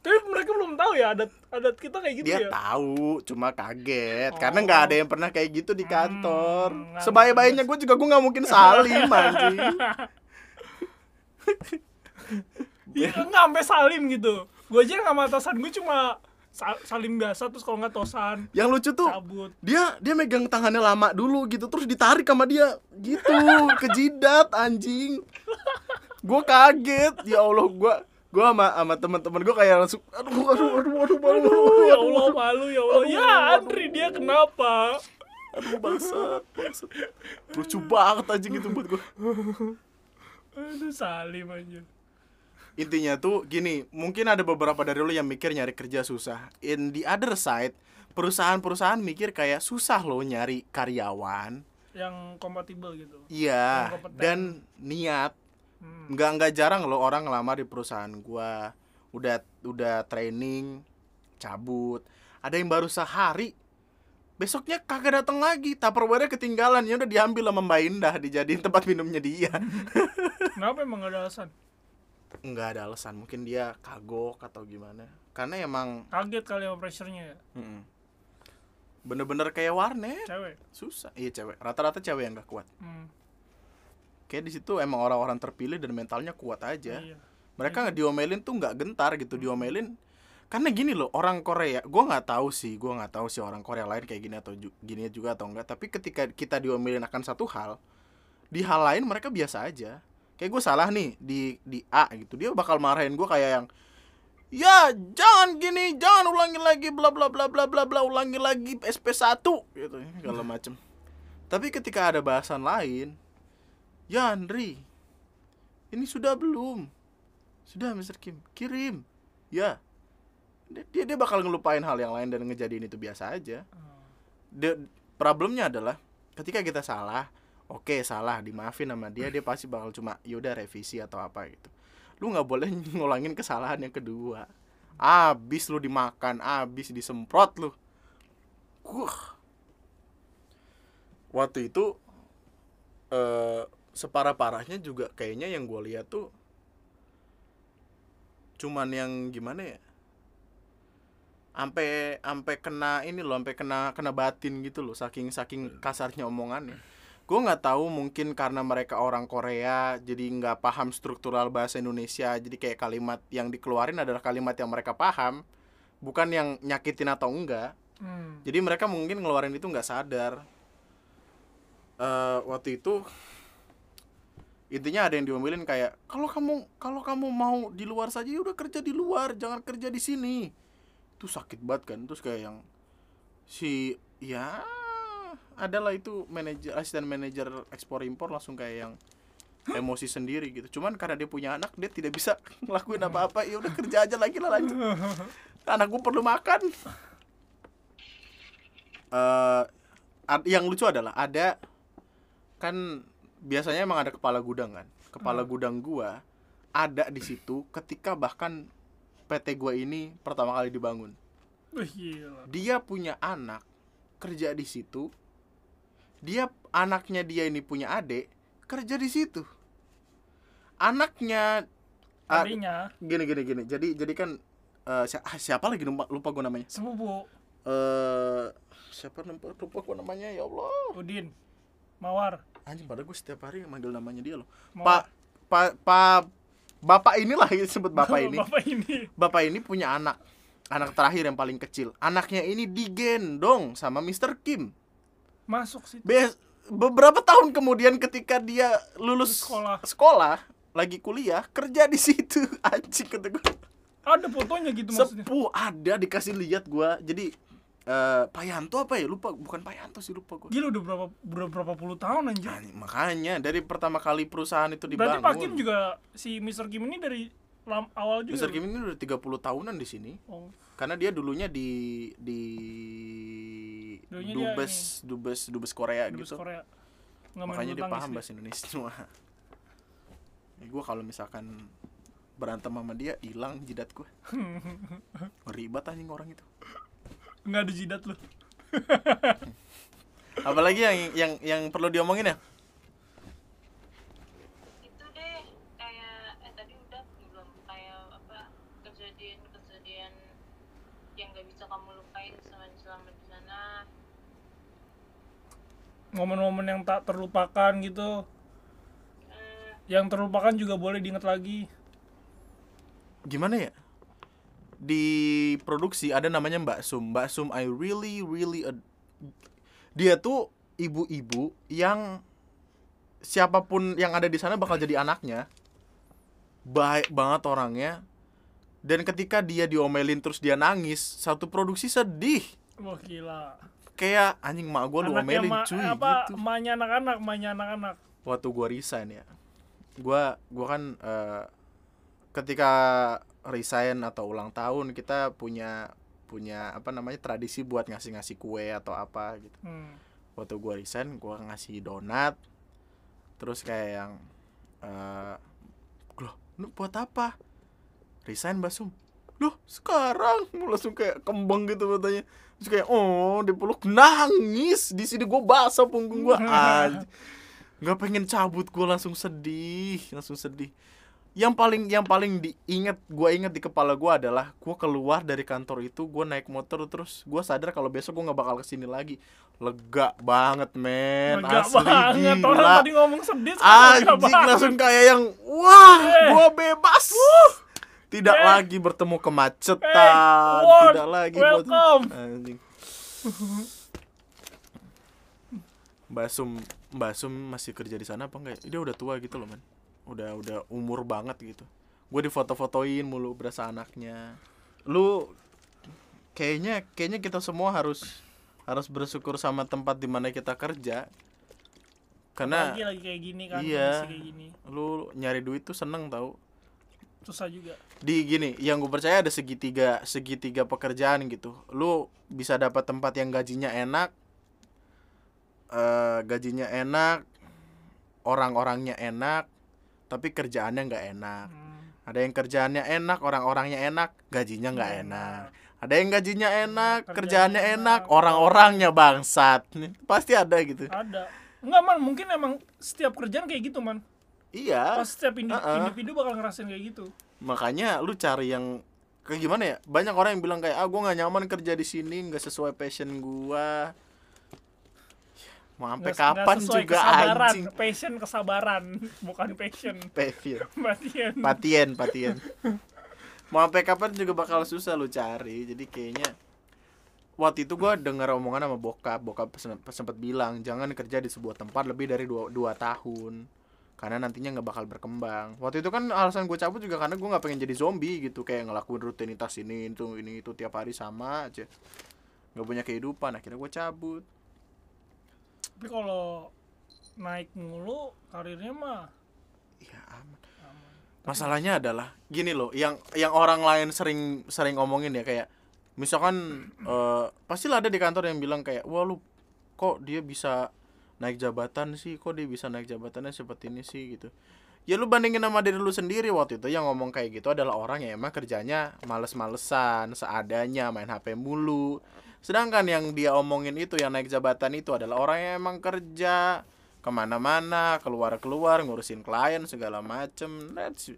tapi mereka belum tahu ya adat adat kita kayak gitu dia ya tahu, cuma kaget. Oh. Karena nggak ada yang pernah kayak gitu di kantor. Hmm, nggak Sebaya-bayanya gue juga gue nggak mungkin salim anjing. <laughs> Iya. Nggak sampai salim gitu. Gue aja sama atasan gue cuma sa- salim biasa terus kalau nggak tosan Yang lucu tuh cabut. dia dia megang tangannya lama dulu gitu terus ditarik sama dia gitu ke jidat anjing. Gue kaget. Ya Allah, gue gue sama sama teman-teman gue kayak langsung aduh aduh aduh aduh malu. Aduh, ya Allah malu ya Allah. Ya Andri dia kenapa? Aduh bangsat bangsat. Lucu banget anjing itu buat gue aduh salim aja intinya tuh gini mungkin ada beberapa dari lo yang mikir nyari kerja susah. In the other side perusahaan-perusahaan mikir kayak susah lo nyari karyawan. Yang kompatibel gitu. Iya dan niat. Hmm. nggak nggak jarang lo orang ngelamar di perusahaan gua. Udah udah training cabut. Ada yang baru sehari besoknya kagak datang lagi. Tupperware ketinggalan. Ya udah diambil sama Mbak Indah dijadiin tempat minumnya dia. <laughs> Kenapa emang gak ada alasan nggak ada alasan. Mungkin dia kagok atau gimana. Karena emang kaget kali sama pressure-nya ya? Bener-bener kayak warnet. Cewek? Susah. Iya cewek. Rata-rata cewek yang gak kuat. Hmm. kayak di situ emang orang-orang terpilih dan mentalnya kuat aja. Iya. Mereka nggak diomelin tuh nggak gentar gitu diomelin. Karena gini loh orang Korea gue nggak tahu sih gue nggak tahu sih orang Korea lain kayak gini atau ju- gini juga atau enggak tapi ketika kita diomelin akan satu hal di hal lain mereka biasa aja kayak gue salah nih di di A gitu. Dia bakal marahin gue kayak yang ya jangan gini jangan ulangi lagi bla bla bla bla bla bla ulangi lagi SP1 gitu. Segala macem. Tapi ketika ada bahasan lain ya Andri ini sudah belum. Sudah Mr. Kim. Kirim. Ya. Dia dia bakal ngelupain hal yang lain dan ngejadiin itu biasa aja. Hmm. The, problemnya adalah ketika kita salah oke salah dimaafin sama dia dia pasti bakal cuma yaudah revisi atau apa gitu. Lu nggak boleh <laughs> ngulangin kesalahan yang kedua. Abis lu dimakan abis disemprot lu. Wah. waktu itu eh separah parahnya juga kayaknya yang gue lihat tuh cuman yang gimana ya? Sampai sampai kena ini loh sampai kena kena batin gitu loh saking saking kasarnya omongannya gue nggak tahu mungkin karena mereka orang Korea jadi nggak paham struktural bahasa Indonesia. Jadi kayak kalimat yang dikeluarin adalah kalimat yang mereka paham bukan yang nyakitin atau enggak. Hmm. jadi mereka mungkin ngeluarin itu nggak sadar. Eh waktu itu intinya ada yang diomelin kayak kalau kamu kalau kamu mau di luar saja ya udah kerja di luar jangan kerja di sini. Itu sakit banget kan terus kayak yang si ya adalah itu manajer asisten manajer ekspor impor langsung kayak yang emosi sendiri gitu. Cuman karena dia punya anak dia tidak bisa <laughs> ngelakuin apa-apa. Ya udah kerja aja lagi lah lanjut. Anak gue perlu makan. Eh ad- yang lucu adalah ada kan biasanya emang ada kepala gudang kan. Kepala gudang gua ada di situ ketika bahkan PT gua ini pertama kali dibangun. Gila. dia punya anak kerja di situ dia anaknya dia ini punya adik kerja di situ. Anaknya ah, Tadinya gini gini gini. Jadi jadi kan eh, si- ah, siapa lagi? Lupa, lupa gue namanya. Sepupu eh siapa lupa, lupa gue namanya? Ya Allah. Udin. Mawar. Anjing pada gue setiap hari manggil namanya dia loh. Pak pak pak bapak inilah disebut bapak <laughs> ini. Bapak ini. Bapak ini punya anak. Anak terakhir yang paling kecil. Anaknya ini digendong sama Mr. Kim masuk sih Be- beberapa tahun kemudian ketika dia lulus Sekolah. sekolah lagi kuliah kerja di situ. <laughs> Anjing kata gue ada fotonya gitu maksudnya? Sepuh ada dikasih lihat gua. Jadi eh Payanto apa ya? Lupa bukan Payanto sih lupa gue Gila udah berapa udah berapa puluh tahun anjir. makanya dari pertama kali perusahaan itu Berarti dibangun Pak Kim juga si Mr. Kim ini dari lam, awal juga. Mr. Kim ini udah 30 tahunan di sini Oh, karena dia dulunya di di Dulunya dia dubes dubes dubes Korea dubes gitu Korea. Nggak makanya dia paham bahasa Indonesia semua <laughs> ya, gue kalau misalkan berantem sama dia hilang jidat gue <laughs> banget anjing orang itu Nggak ada jidat lu. <laughs> apalagi yang yang yang perlu diomongin ya itu deh kayak eh tadi udah belum kayak apa kejadian-kejadian yang gak bisa kamu lupain selama selama di sana Momen-momen yang tak terlupakan gitu. Yang terlupakan juga boleh diingat lagi. gimana ya di produksi ada namanya Mbak Sum Mbak Sum I really really ad- dia tuh ibu-ibu yang siapa pun yang ada di sana bakal jadi anaknya baik banget orangnya dan ketika dia diomelin terus dia nangis satu produksi sedih Wah gila. Kayak anjing mak gue lu omelin ma- cuy apa gitu. emaknya anak-anak, emaknya anak-anak. waktu gua resign ya. Gua gua kan eh, ketika resign atau ulang tahun kita punya punya apa namanya tradisi buat ngasih-ngasih kue atau apa gitu. Hmm. waktu gua resign gua ngasih donat terus kayak yang eh loh lu buat apa? Resign basum loh sekarang? Langsung kayak kembang gitu matanya. Terus kayak oh dipeluk nangis. Di sini gua basah punggung gua. <laughs> Anjing nggak pengen cabut. Gue langsung sedih. Langsung sedih. Yang paling yang paling diinget gue inget di kepala gue adalah gue keluar dari kantor itu gue naik motor terus gue sadar kalau besok gue nggak bakal ke sini lagi. Lega banget men. Lega asli banget. orang gila tadi ngomong sedih anjing langsung kayak yang wah Eh. gue bebas tidak Eh. lagi bertemu kemacetan Eh, Ward, tidak lagi welcome. anjing Mbak Sum Mbak Sum masih kerja di sana apa enggak? Dia udah tua gitu loh, man. Udah udah umur banget gitu. Gue difoto-fotoin mulu berasa anaknya. Lu kayaknya kayaknya kita semua harus harus bersyukur sama tempat di mana kita kerja. Karena lagi lagi kayak gini kan Iya. kayak gini lu nyari duit tuh seneng tau susah juga. Di gini yang gue percaya ada segitiga segitiga pekerjaan gitu. Lu bisa dapat tempat yang gajinya enak eh gajinya enak orang-orangnya enak tapi kerjaannya nggak enak. Hmm. ada yang kerjaannya enak orang-orangnya enak gajinya nggak Nggak enak. enak. ada yang gajinya enak Kerjaannya kerjaannya enak. enak. orang-orangnya bangsat. <laughs> Pasti ada gitu. Ada. Enggak man mungkin emang setiap kerjaan kayak gitu man iya. Pas setiap indi- Uh-uh. individu bakal ngerasain kayak gitu. Makanya lu cari yang kayak gimana ya? Banyak orang yang bilang kayak ah gue nggak nyaman kerja di sini nggak sesuai passion gua. Mau sampai kapan juga kesabaran. anjing? Passion kesabaran <laughs> bukan passion. Pevil. Batian. <laughs> patien patien. Mau sampai kapan juga bakal susah lu cari. Jadi kayaknya waktu itu gua dengar omongan sama bokap. Bokap sem- sempat bilang jangan kerja di sebuah tempat lebih dari dua, dua tahun karena nantinya nggak bakal berkembang. Waktu itu kan alasan gue cabut juga karena gue nggak pengen jadi zombie gitu kayak ngelakuin rutinitas ini itu ini itu tiap hari sama aja. Nggak punya kehidupan akhirnya gue cabut. Tapi kalau naik mulu karirnya mah ya aman. aman. masalahnya adalah gini loh yang yang orang lain sering sering ngomongin ya kayak misalkan eh pastilah ada di kantor yang bilang kayak wah lu kok dia bisa naik jabatan sih kok dia bisa naik jabatannya seperti ini sih gitu. Ya lu bandingin sama diri lu sendiri waktu itu yang ngomong kayak gitu adalah orang yang emang kerjanya males-malesan seadanya main HP mulu. Sedangkan yang dia omongin itu yang naik jabatan itu adalah orang yang emang kerja ke mana-mana keluar-keluar ngurusin klien segala macem. That's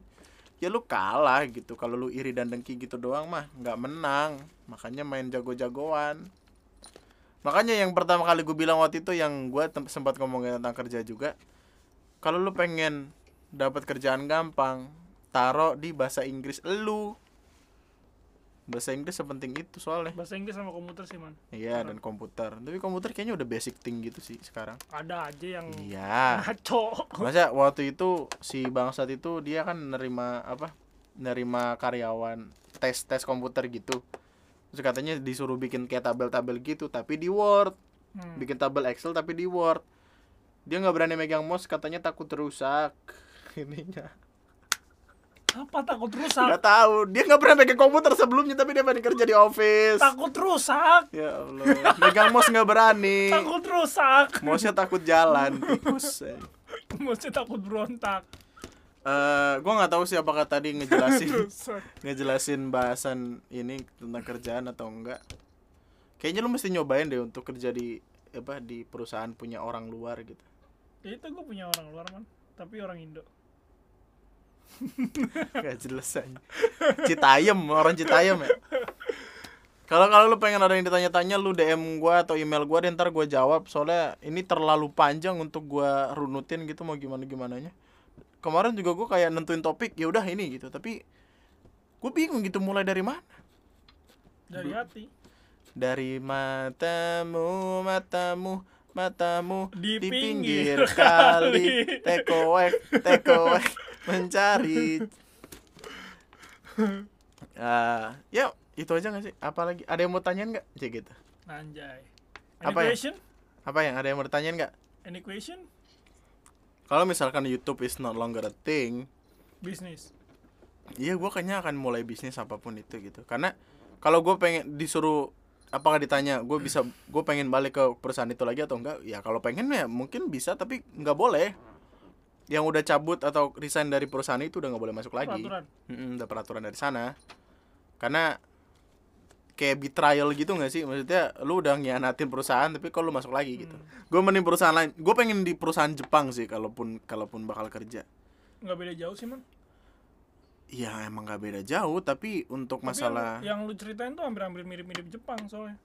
ya lu kalah gitu kalau lu iri dan dengki gitu doang mah nggak menang. Makanya main jago-jagoan makanya yang pertama kali gue bilang waktu itu yang gue tem- sempat ngomongin tentang kerja juga kalau lu pengen dapat kerjaan gampang taruh di bahasa Inggris lu. Bahasa Inggris sepenting itu soalnya. Bahasa Inggris sama komputer sih man. Iya dan komputer. Tapi komputer kayaknya udah basic thing gitu sih sekarang. Ada aja yang iya. ngaco. Masa waktu itu si bangsat itu dia kan nerima apa nerima karyawan tes tes komputer gitu terus katanya disuruh bikin kayak tabel-tabel gitu tapi di Word Hmm. bikin tabel Excel tapi di Word dia nggak berani megang mouse katanya takut rusak <laughs> ininya Apa takut rusak? nggak tahu dia nggak pernah pegang komputer sebelumnya tapi dia berani kerja di office Takut rusak. ya Allah megang mouse nggak berani Takut rusak. mouse-nya takut jalan tikus. Mesti takut berontak. Eh, gua nggak tahu sih apakah tadi ngejelasin <laughs> ngejelasin bahasan ini tentang kerjaan atau enggak kayaknya lu mesti nyobain deh untuk kerja di apa di perusahaan punya orang luar gitu Ya itu gue punya orang luar man, tapi orang Indo. <laughs> Gak jelas aja. Citayam, orang Citayam ya. Kalau kalau lu pengen ada yang ditanya-tanya lu DM gua atau email gua deh ntar gua jawab soalnya ini terlalu panjang untuk gua runutin gitu mau gimana gimananya. Kemarin juga gua kayak nentuin topik ya udah ini gitu tapi gue bingung gitu mulai dari mana Dari hati. dari matamu matamu matamu Di di, pinggir pinggir, <laughs> kali tekoek tekoek mencari <laughs> Ah, ya itu aja gak sih apalagi ada yang mau tanyain nggak cek gitu Anjay. Any Apa ya? question? apa yang ada yang mau ditanyain nggak Any question? Kalau misalkan YouTube is not longer a thing Bisnis. iya gue kayaknya akan mulai bisnis apa pun itu gitu. Karena kalau gue pengen disuruh apakah ditanya gue bisa gue pengen balik ke perusahaan itu lagi atau enggak? Ya kalau pengen ya mungkin bisa tapi nggak boleh. Yang udah cabut atau resign dari perusahaan itu udah nggak boleh masuk lagi. Peraturan. Mm-mm, ada peraturan dari sana. Karena kayak betrayal gitu nggak sih maksudnya lu udah ngianatin perusahaan tapi kalau lu masuk lagi gitu gue mending perusahaan lain gue pengen di perusahaan Jepang sih kalaupun kalaupun bakal kerja Nggak beda jauh sih man. ya emang nggak beda jauh tapi untuk Tapi masalah yang, yang lu ceritain tuh hampir-hampir mirip-mirip Jepang soalnya.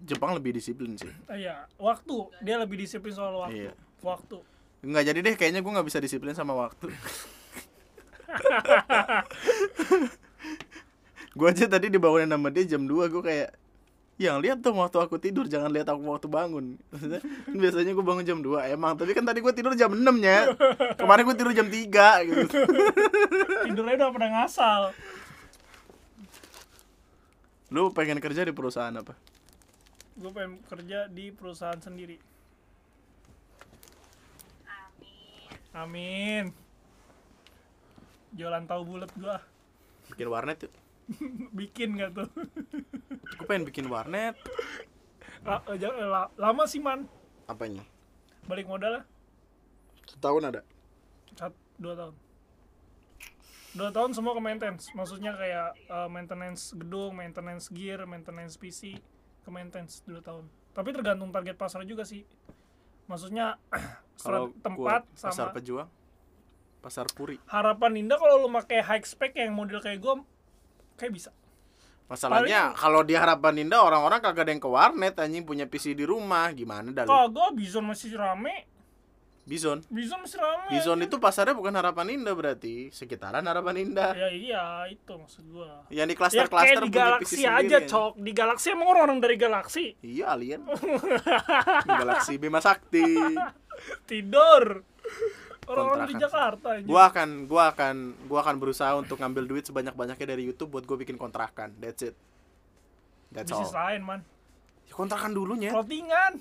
Jepang lebih disiplin sih Eh, Iya, waktu. Dia lebih disiplin soal waktu. Iya. Waktu. nggak jadi deh kayaknya gue nggak bisa disiplin sama waktu <laughs> gue aja tadi dibangunin sama dia jam 2 gue kayak yang lihat dong waktu aku tidur jangan lihat aku waktu bangun Maksudnya, kan biasanya gue bangun jam 2 emang tapi kan tadi gue tidur jam 6 ya kemarin gue tidur jam 3 gitu Tidurnya udah pada ngasal. lu pengen kerja di perusahaan apa Gue pengen kerja di perusahaan sendiri. Amin. Amin. Jualan tahu bulat gua. bikin warnet yuk <laughs> Bikin gak tuh? gue pengen bikin warnet La- eh, jangan- la- lama sih man. apanya Balik modal lah. setahun ada Sat, dua tahun. Dua tahun semua ke maintenance. Maksudnya kayak eh, maintenance gedung, maintenance gear, maintenance PC, ke maintenance dua tahun. Tapi tergantung target pasar juga sih. Maksudnya <clears throat> kalau tempat gua pasar sama pejuang pasar puri harapan Indah kalau lu pakai high spec yang model kayak gua kayak bisa. Masalahnya kalau di harapan Indah orang-orang kagak ada yang ke warnet anjing punya PC di rumah gimana dah lu? Kagak Bison masih rame. Bison. Bison masih rame. Bison itu pasarnya bukan harapan Indah berarti, sekitaran harapan Indah. Ya iya, itu maksud gua. Yang di Ya klaster-klaster kayak di galaksi aja. Cok. Di galaksi emang orang-orang dari galaksi. Iya, alien. <laughs> Galaksi Bima Sakti. Tidur. Orang-orang di Kontrakan. Jakarta aja. Gua akan gua akan gua akan berusaha untuk ngambil duit sebanyak-banyaknya dari YouTube buat gue bikin kontrakan. That's it. That's bisnis all. lain, man. Ya, kontrakan dulunya. Clothingan.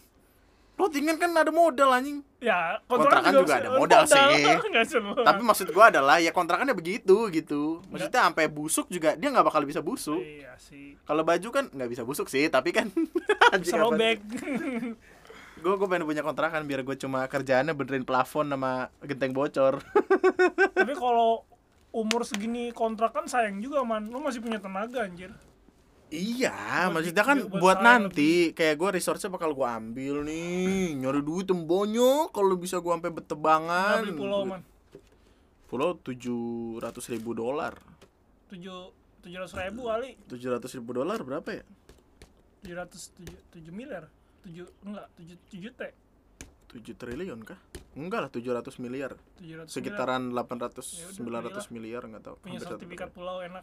Plottingan kan ada modal anjing. Ya, Kontrakan juga bisa- ada modal sih. <laughs> Nggak semua. Tapi maksud gua adalah ya kontrakannya begitu gitu. Maksudnya sampai busuk juga dia nggak bakal bisa busuk. Iya sih. Kalau baju kan nggak bisa busuk sih, tapi kan <laughs> Bisa robek. <laughs> Gue gue pengen punya kontrakan biar gue cuma kerjaannya benerin plafon sama genteng bocor. <laughs> Tapi kalau umur segini kontrakan sayang juga, man. Lu masih punya tenaga, anjir. iya, Buat maksudnya kan buat buat nanti kayak gue resource bakal gue ambil nih, nyari duit banyak kalau bisa gue sampai betebangan. beli pulau, man. Pulau tujuh ratus ribu dolar. Tujuh tujuh ratus ribu kali. Tujuh ratus ribu dolar berapa ya? Tujuh ratus tujuh tujuh miliar. Tujuh enggak tujuh tujuh t. 7 triliun kah? Enggak lah, 700 miliar. Tujuh ratus Sekitaran Ya 800 udah, 900 miliar enggak tahu. punya sertifikat pulau enak.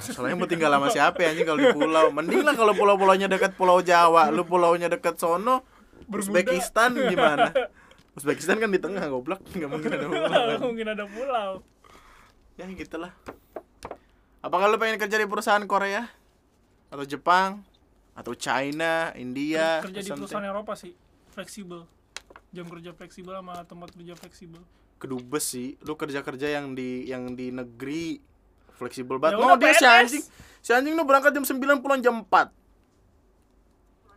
Soalnya mau tinggal sama siapa ya anjing kalau di pulau. <laughs> Mending lah kalau pulau-pulaunya dekat Pulau Jawa, lu pulaunya dekat sono. Uzbekistan gimana? <laughs> Uzbekistan kan di tengah goblok, nggak mungkin ada pulau. Kan. mungkin ada pulau. Ya gitulah. Apakah lu pengen kerja di perusahaan Korea atau Jepang atau China, India, kerja di perusahaan Eropa sih fleksibel. Jam kerja fleksibel sama tempat kerja fleksibel. Kedubes sih lu kerja kerja yang di yang di negeri fleksibel banget. Ya no udah, dia si anjing? Si anjing lu berangkat jam 9 pulang jam 4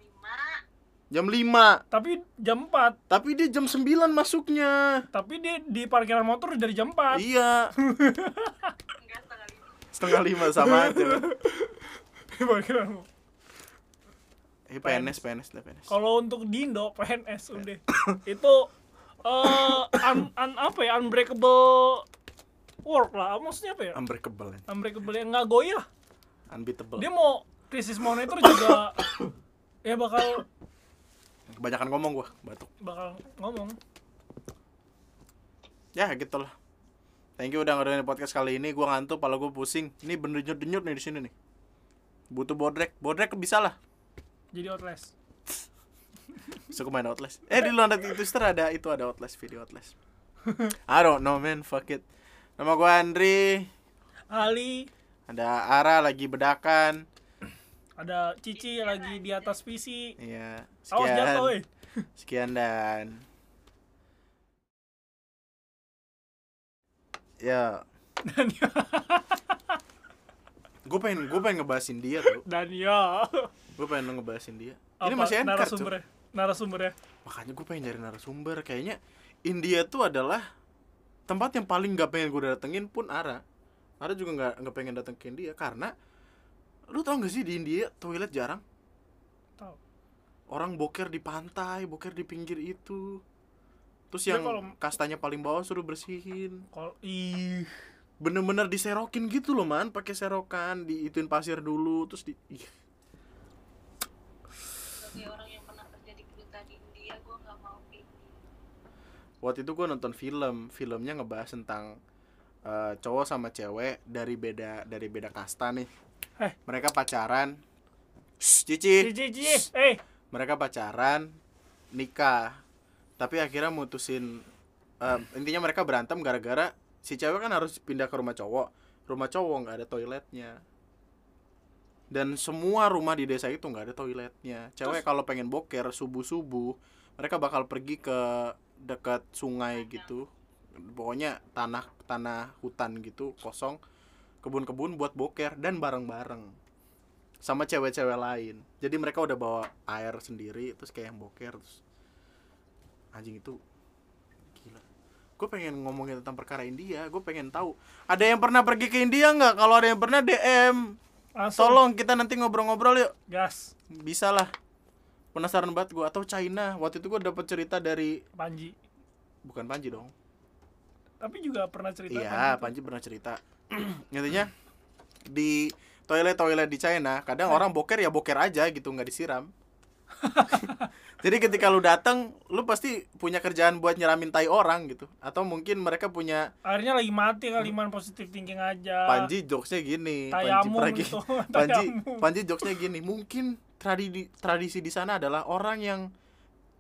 lima. Jam 5 tapi jam 4 tapi dia jam 9 masuknya. Tapi dia di parkiran motor dari jam 4 iya. <laughs> Enggak setengah lima. Setengah lima sama aja. <laughs> Di parkiran motor eh PNS PNS lah PNS kalau untuk di Indo PNS udah. Itu eh un, un- apa ya unbreakable work lah. Maksudnya apa ya? Unbreakable ya. unbreakable yang nggak goyah. Unbeatable. Dia mau krisis moneter juga <coughs> ya bakal kebanyakan ngomong gua batuk. bakal ngomong. Ya gitu lah. Thank you udah ngedengerin podcast kali ini. Gua ngantuk pala gua pusing. Ini bener denyut denyut nih di sini nih. Butuh bodrek. Bodrek bisa lah jadi outlast. <laughs> Suka main outlast. Eh di luar itu Twitter ada itu ada outlast video outlast. <laughs> I don't know man fuck it. Nama gua Andri. Ali. Ada Ara lagi bedakan. Ada Cici lagi di atas PC. Iya, awas jatuh sekian. eh Sekian dan ya. Dan ya gue pengen gue pengen ngebahasin dia tuh dan ya gue pengen ngebahasin dia. Apa? ini masih anchor tuh narasumbernya? narasumbernya? Makanya gue pengen nyari narasumber. Kayaknya India tuh adalah tempat yang paling gak pengen gue datengin pun Ara. Ara juga nggak nggak pengen dateng ke India karena lu tau gak sih di India toilet jarang? Tahu orang boker di pantai boker di pinggir itu. Terus yang kalau- kastanya paling bawah suruh bersihin. Kalau ih. Bener-bener diserokin gitu loh man. Pakai serokan diituin pasir dulu terus di ih, sebagai orang yang pernah kerja di kedutaan India gue nggak mau kayak waktu itu gue nonton film filmnya ngebahas tentang eh, cowok sama cewek dari beda dari beda kasta nih. Eh. mereka pacaran. Shh, cici. Cici Cici. Eh. Mereka pacaran nikah. Tapi akhirnya mutusin eh, intinya mereka berantem gara-gara si cewek kan harus pindah ke rumah cowok. Rumah cowok nggak ada toiletnya dan semua rumah di desa itu nggak ada toiletnya. Cewek kalau pengen boker subuh subuh mereka bakal pergi ke dekat sungai gitu. Pokoknya tanah tanah hutan gitu kosong kebun-kebun buat boker dan bareng-bareng sama cewek-cewek lain. Jadi mereka udah bawa air sendiri terus kayak yang boker terus anjing itu gila. Gue pengen ngomongin tentang perkara India gue pengen tahu ada yang pernah pergi ke India nggak? Kalau ada yang pernah DM langsung. Tolong kita nanti ngobrol-ngobrol yuk. Gas. Bisa lah. Penasaran banget gue atau China. Waktu itu gue dapet cerita dari Panji. Bukan Panji dong. Tapi juga pernah cerita iya Panji Panji pernah cerita. <clears throat> Intinya di toilet toilet di China kadang orang boker ya boker aja gitu nggak disiram <laughs> jadi ketika lu datang lu pasti punya kerjaan buat nyeramin tai orang gitu. Atau mungkin mereka punya akhirnya lagi mati kali man positif thinking aja. Panji jokesnya gini Panji tayamum Pragi gitu <laughs> <laughs> Panji. Panji jokesnya gini mungkin tradisi tradisi di sana adalah orang yang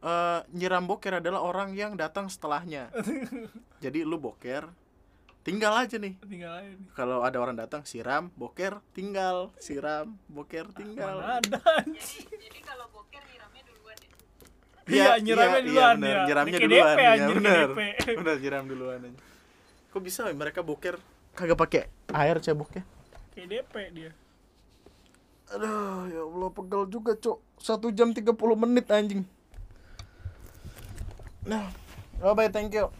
eh, nyiram boker adalah orang yang datang setelahnya. Jadi lu boker tinggal aja nih. Tinggal aja nih. kalau ada orang datang siram boker tinggal. Siram boker tinggal. mana ada jadi jadi kalau boker Iya, nyiramnya duluan, bener. ya. nyiramnya Kayak duluan. DP, ya anjir, bener. DP. <laughs> bener nyiram duluan aja kok bisa ya? Mereka boker. Kagak pakai air ceboknya kayak DP dia. Aduh ya Allah pegel juga cok. Satu jam 30 menit anjing. Nah bye bye thank you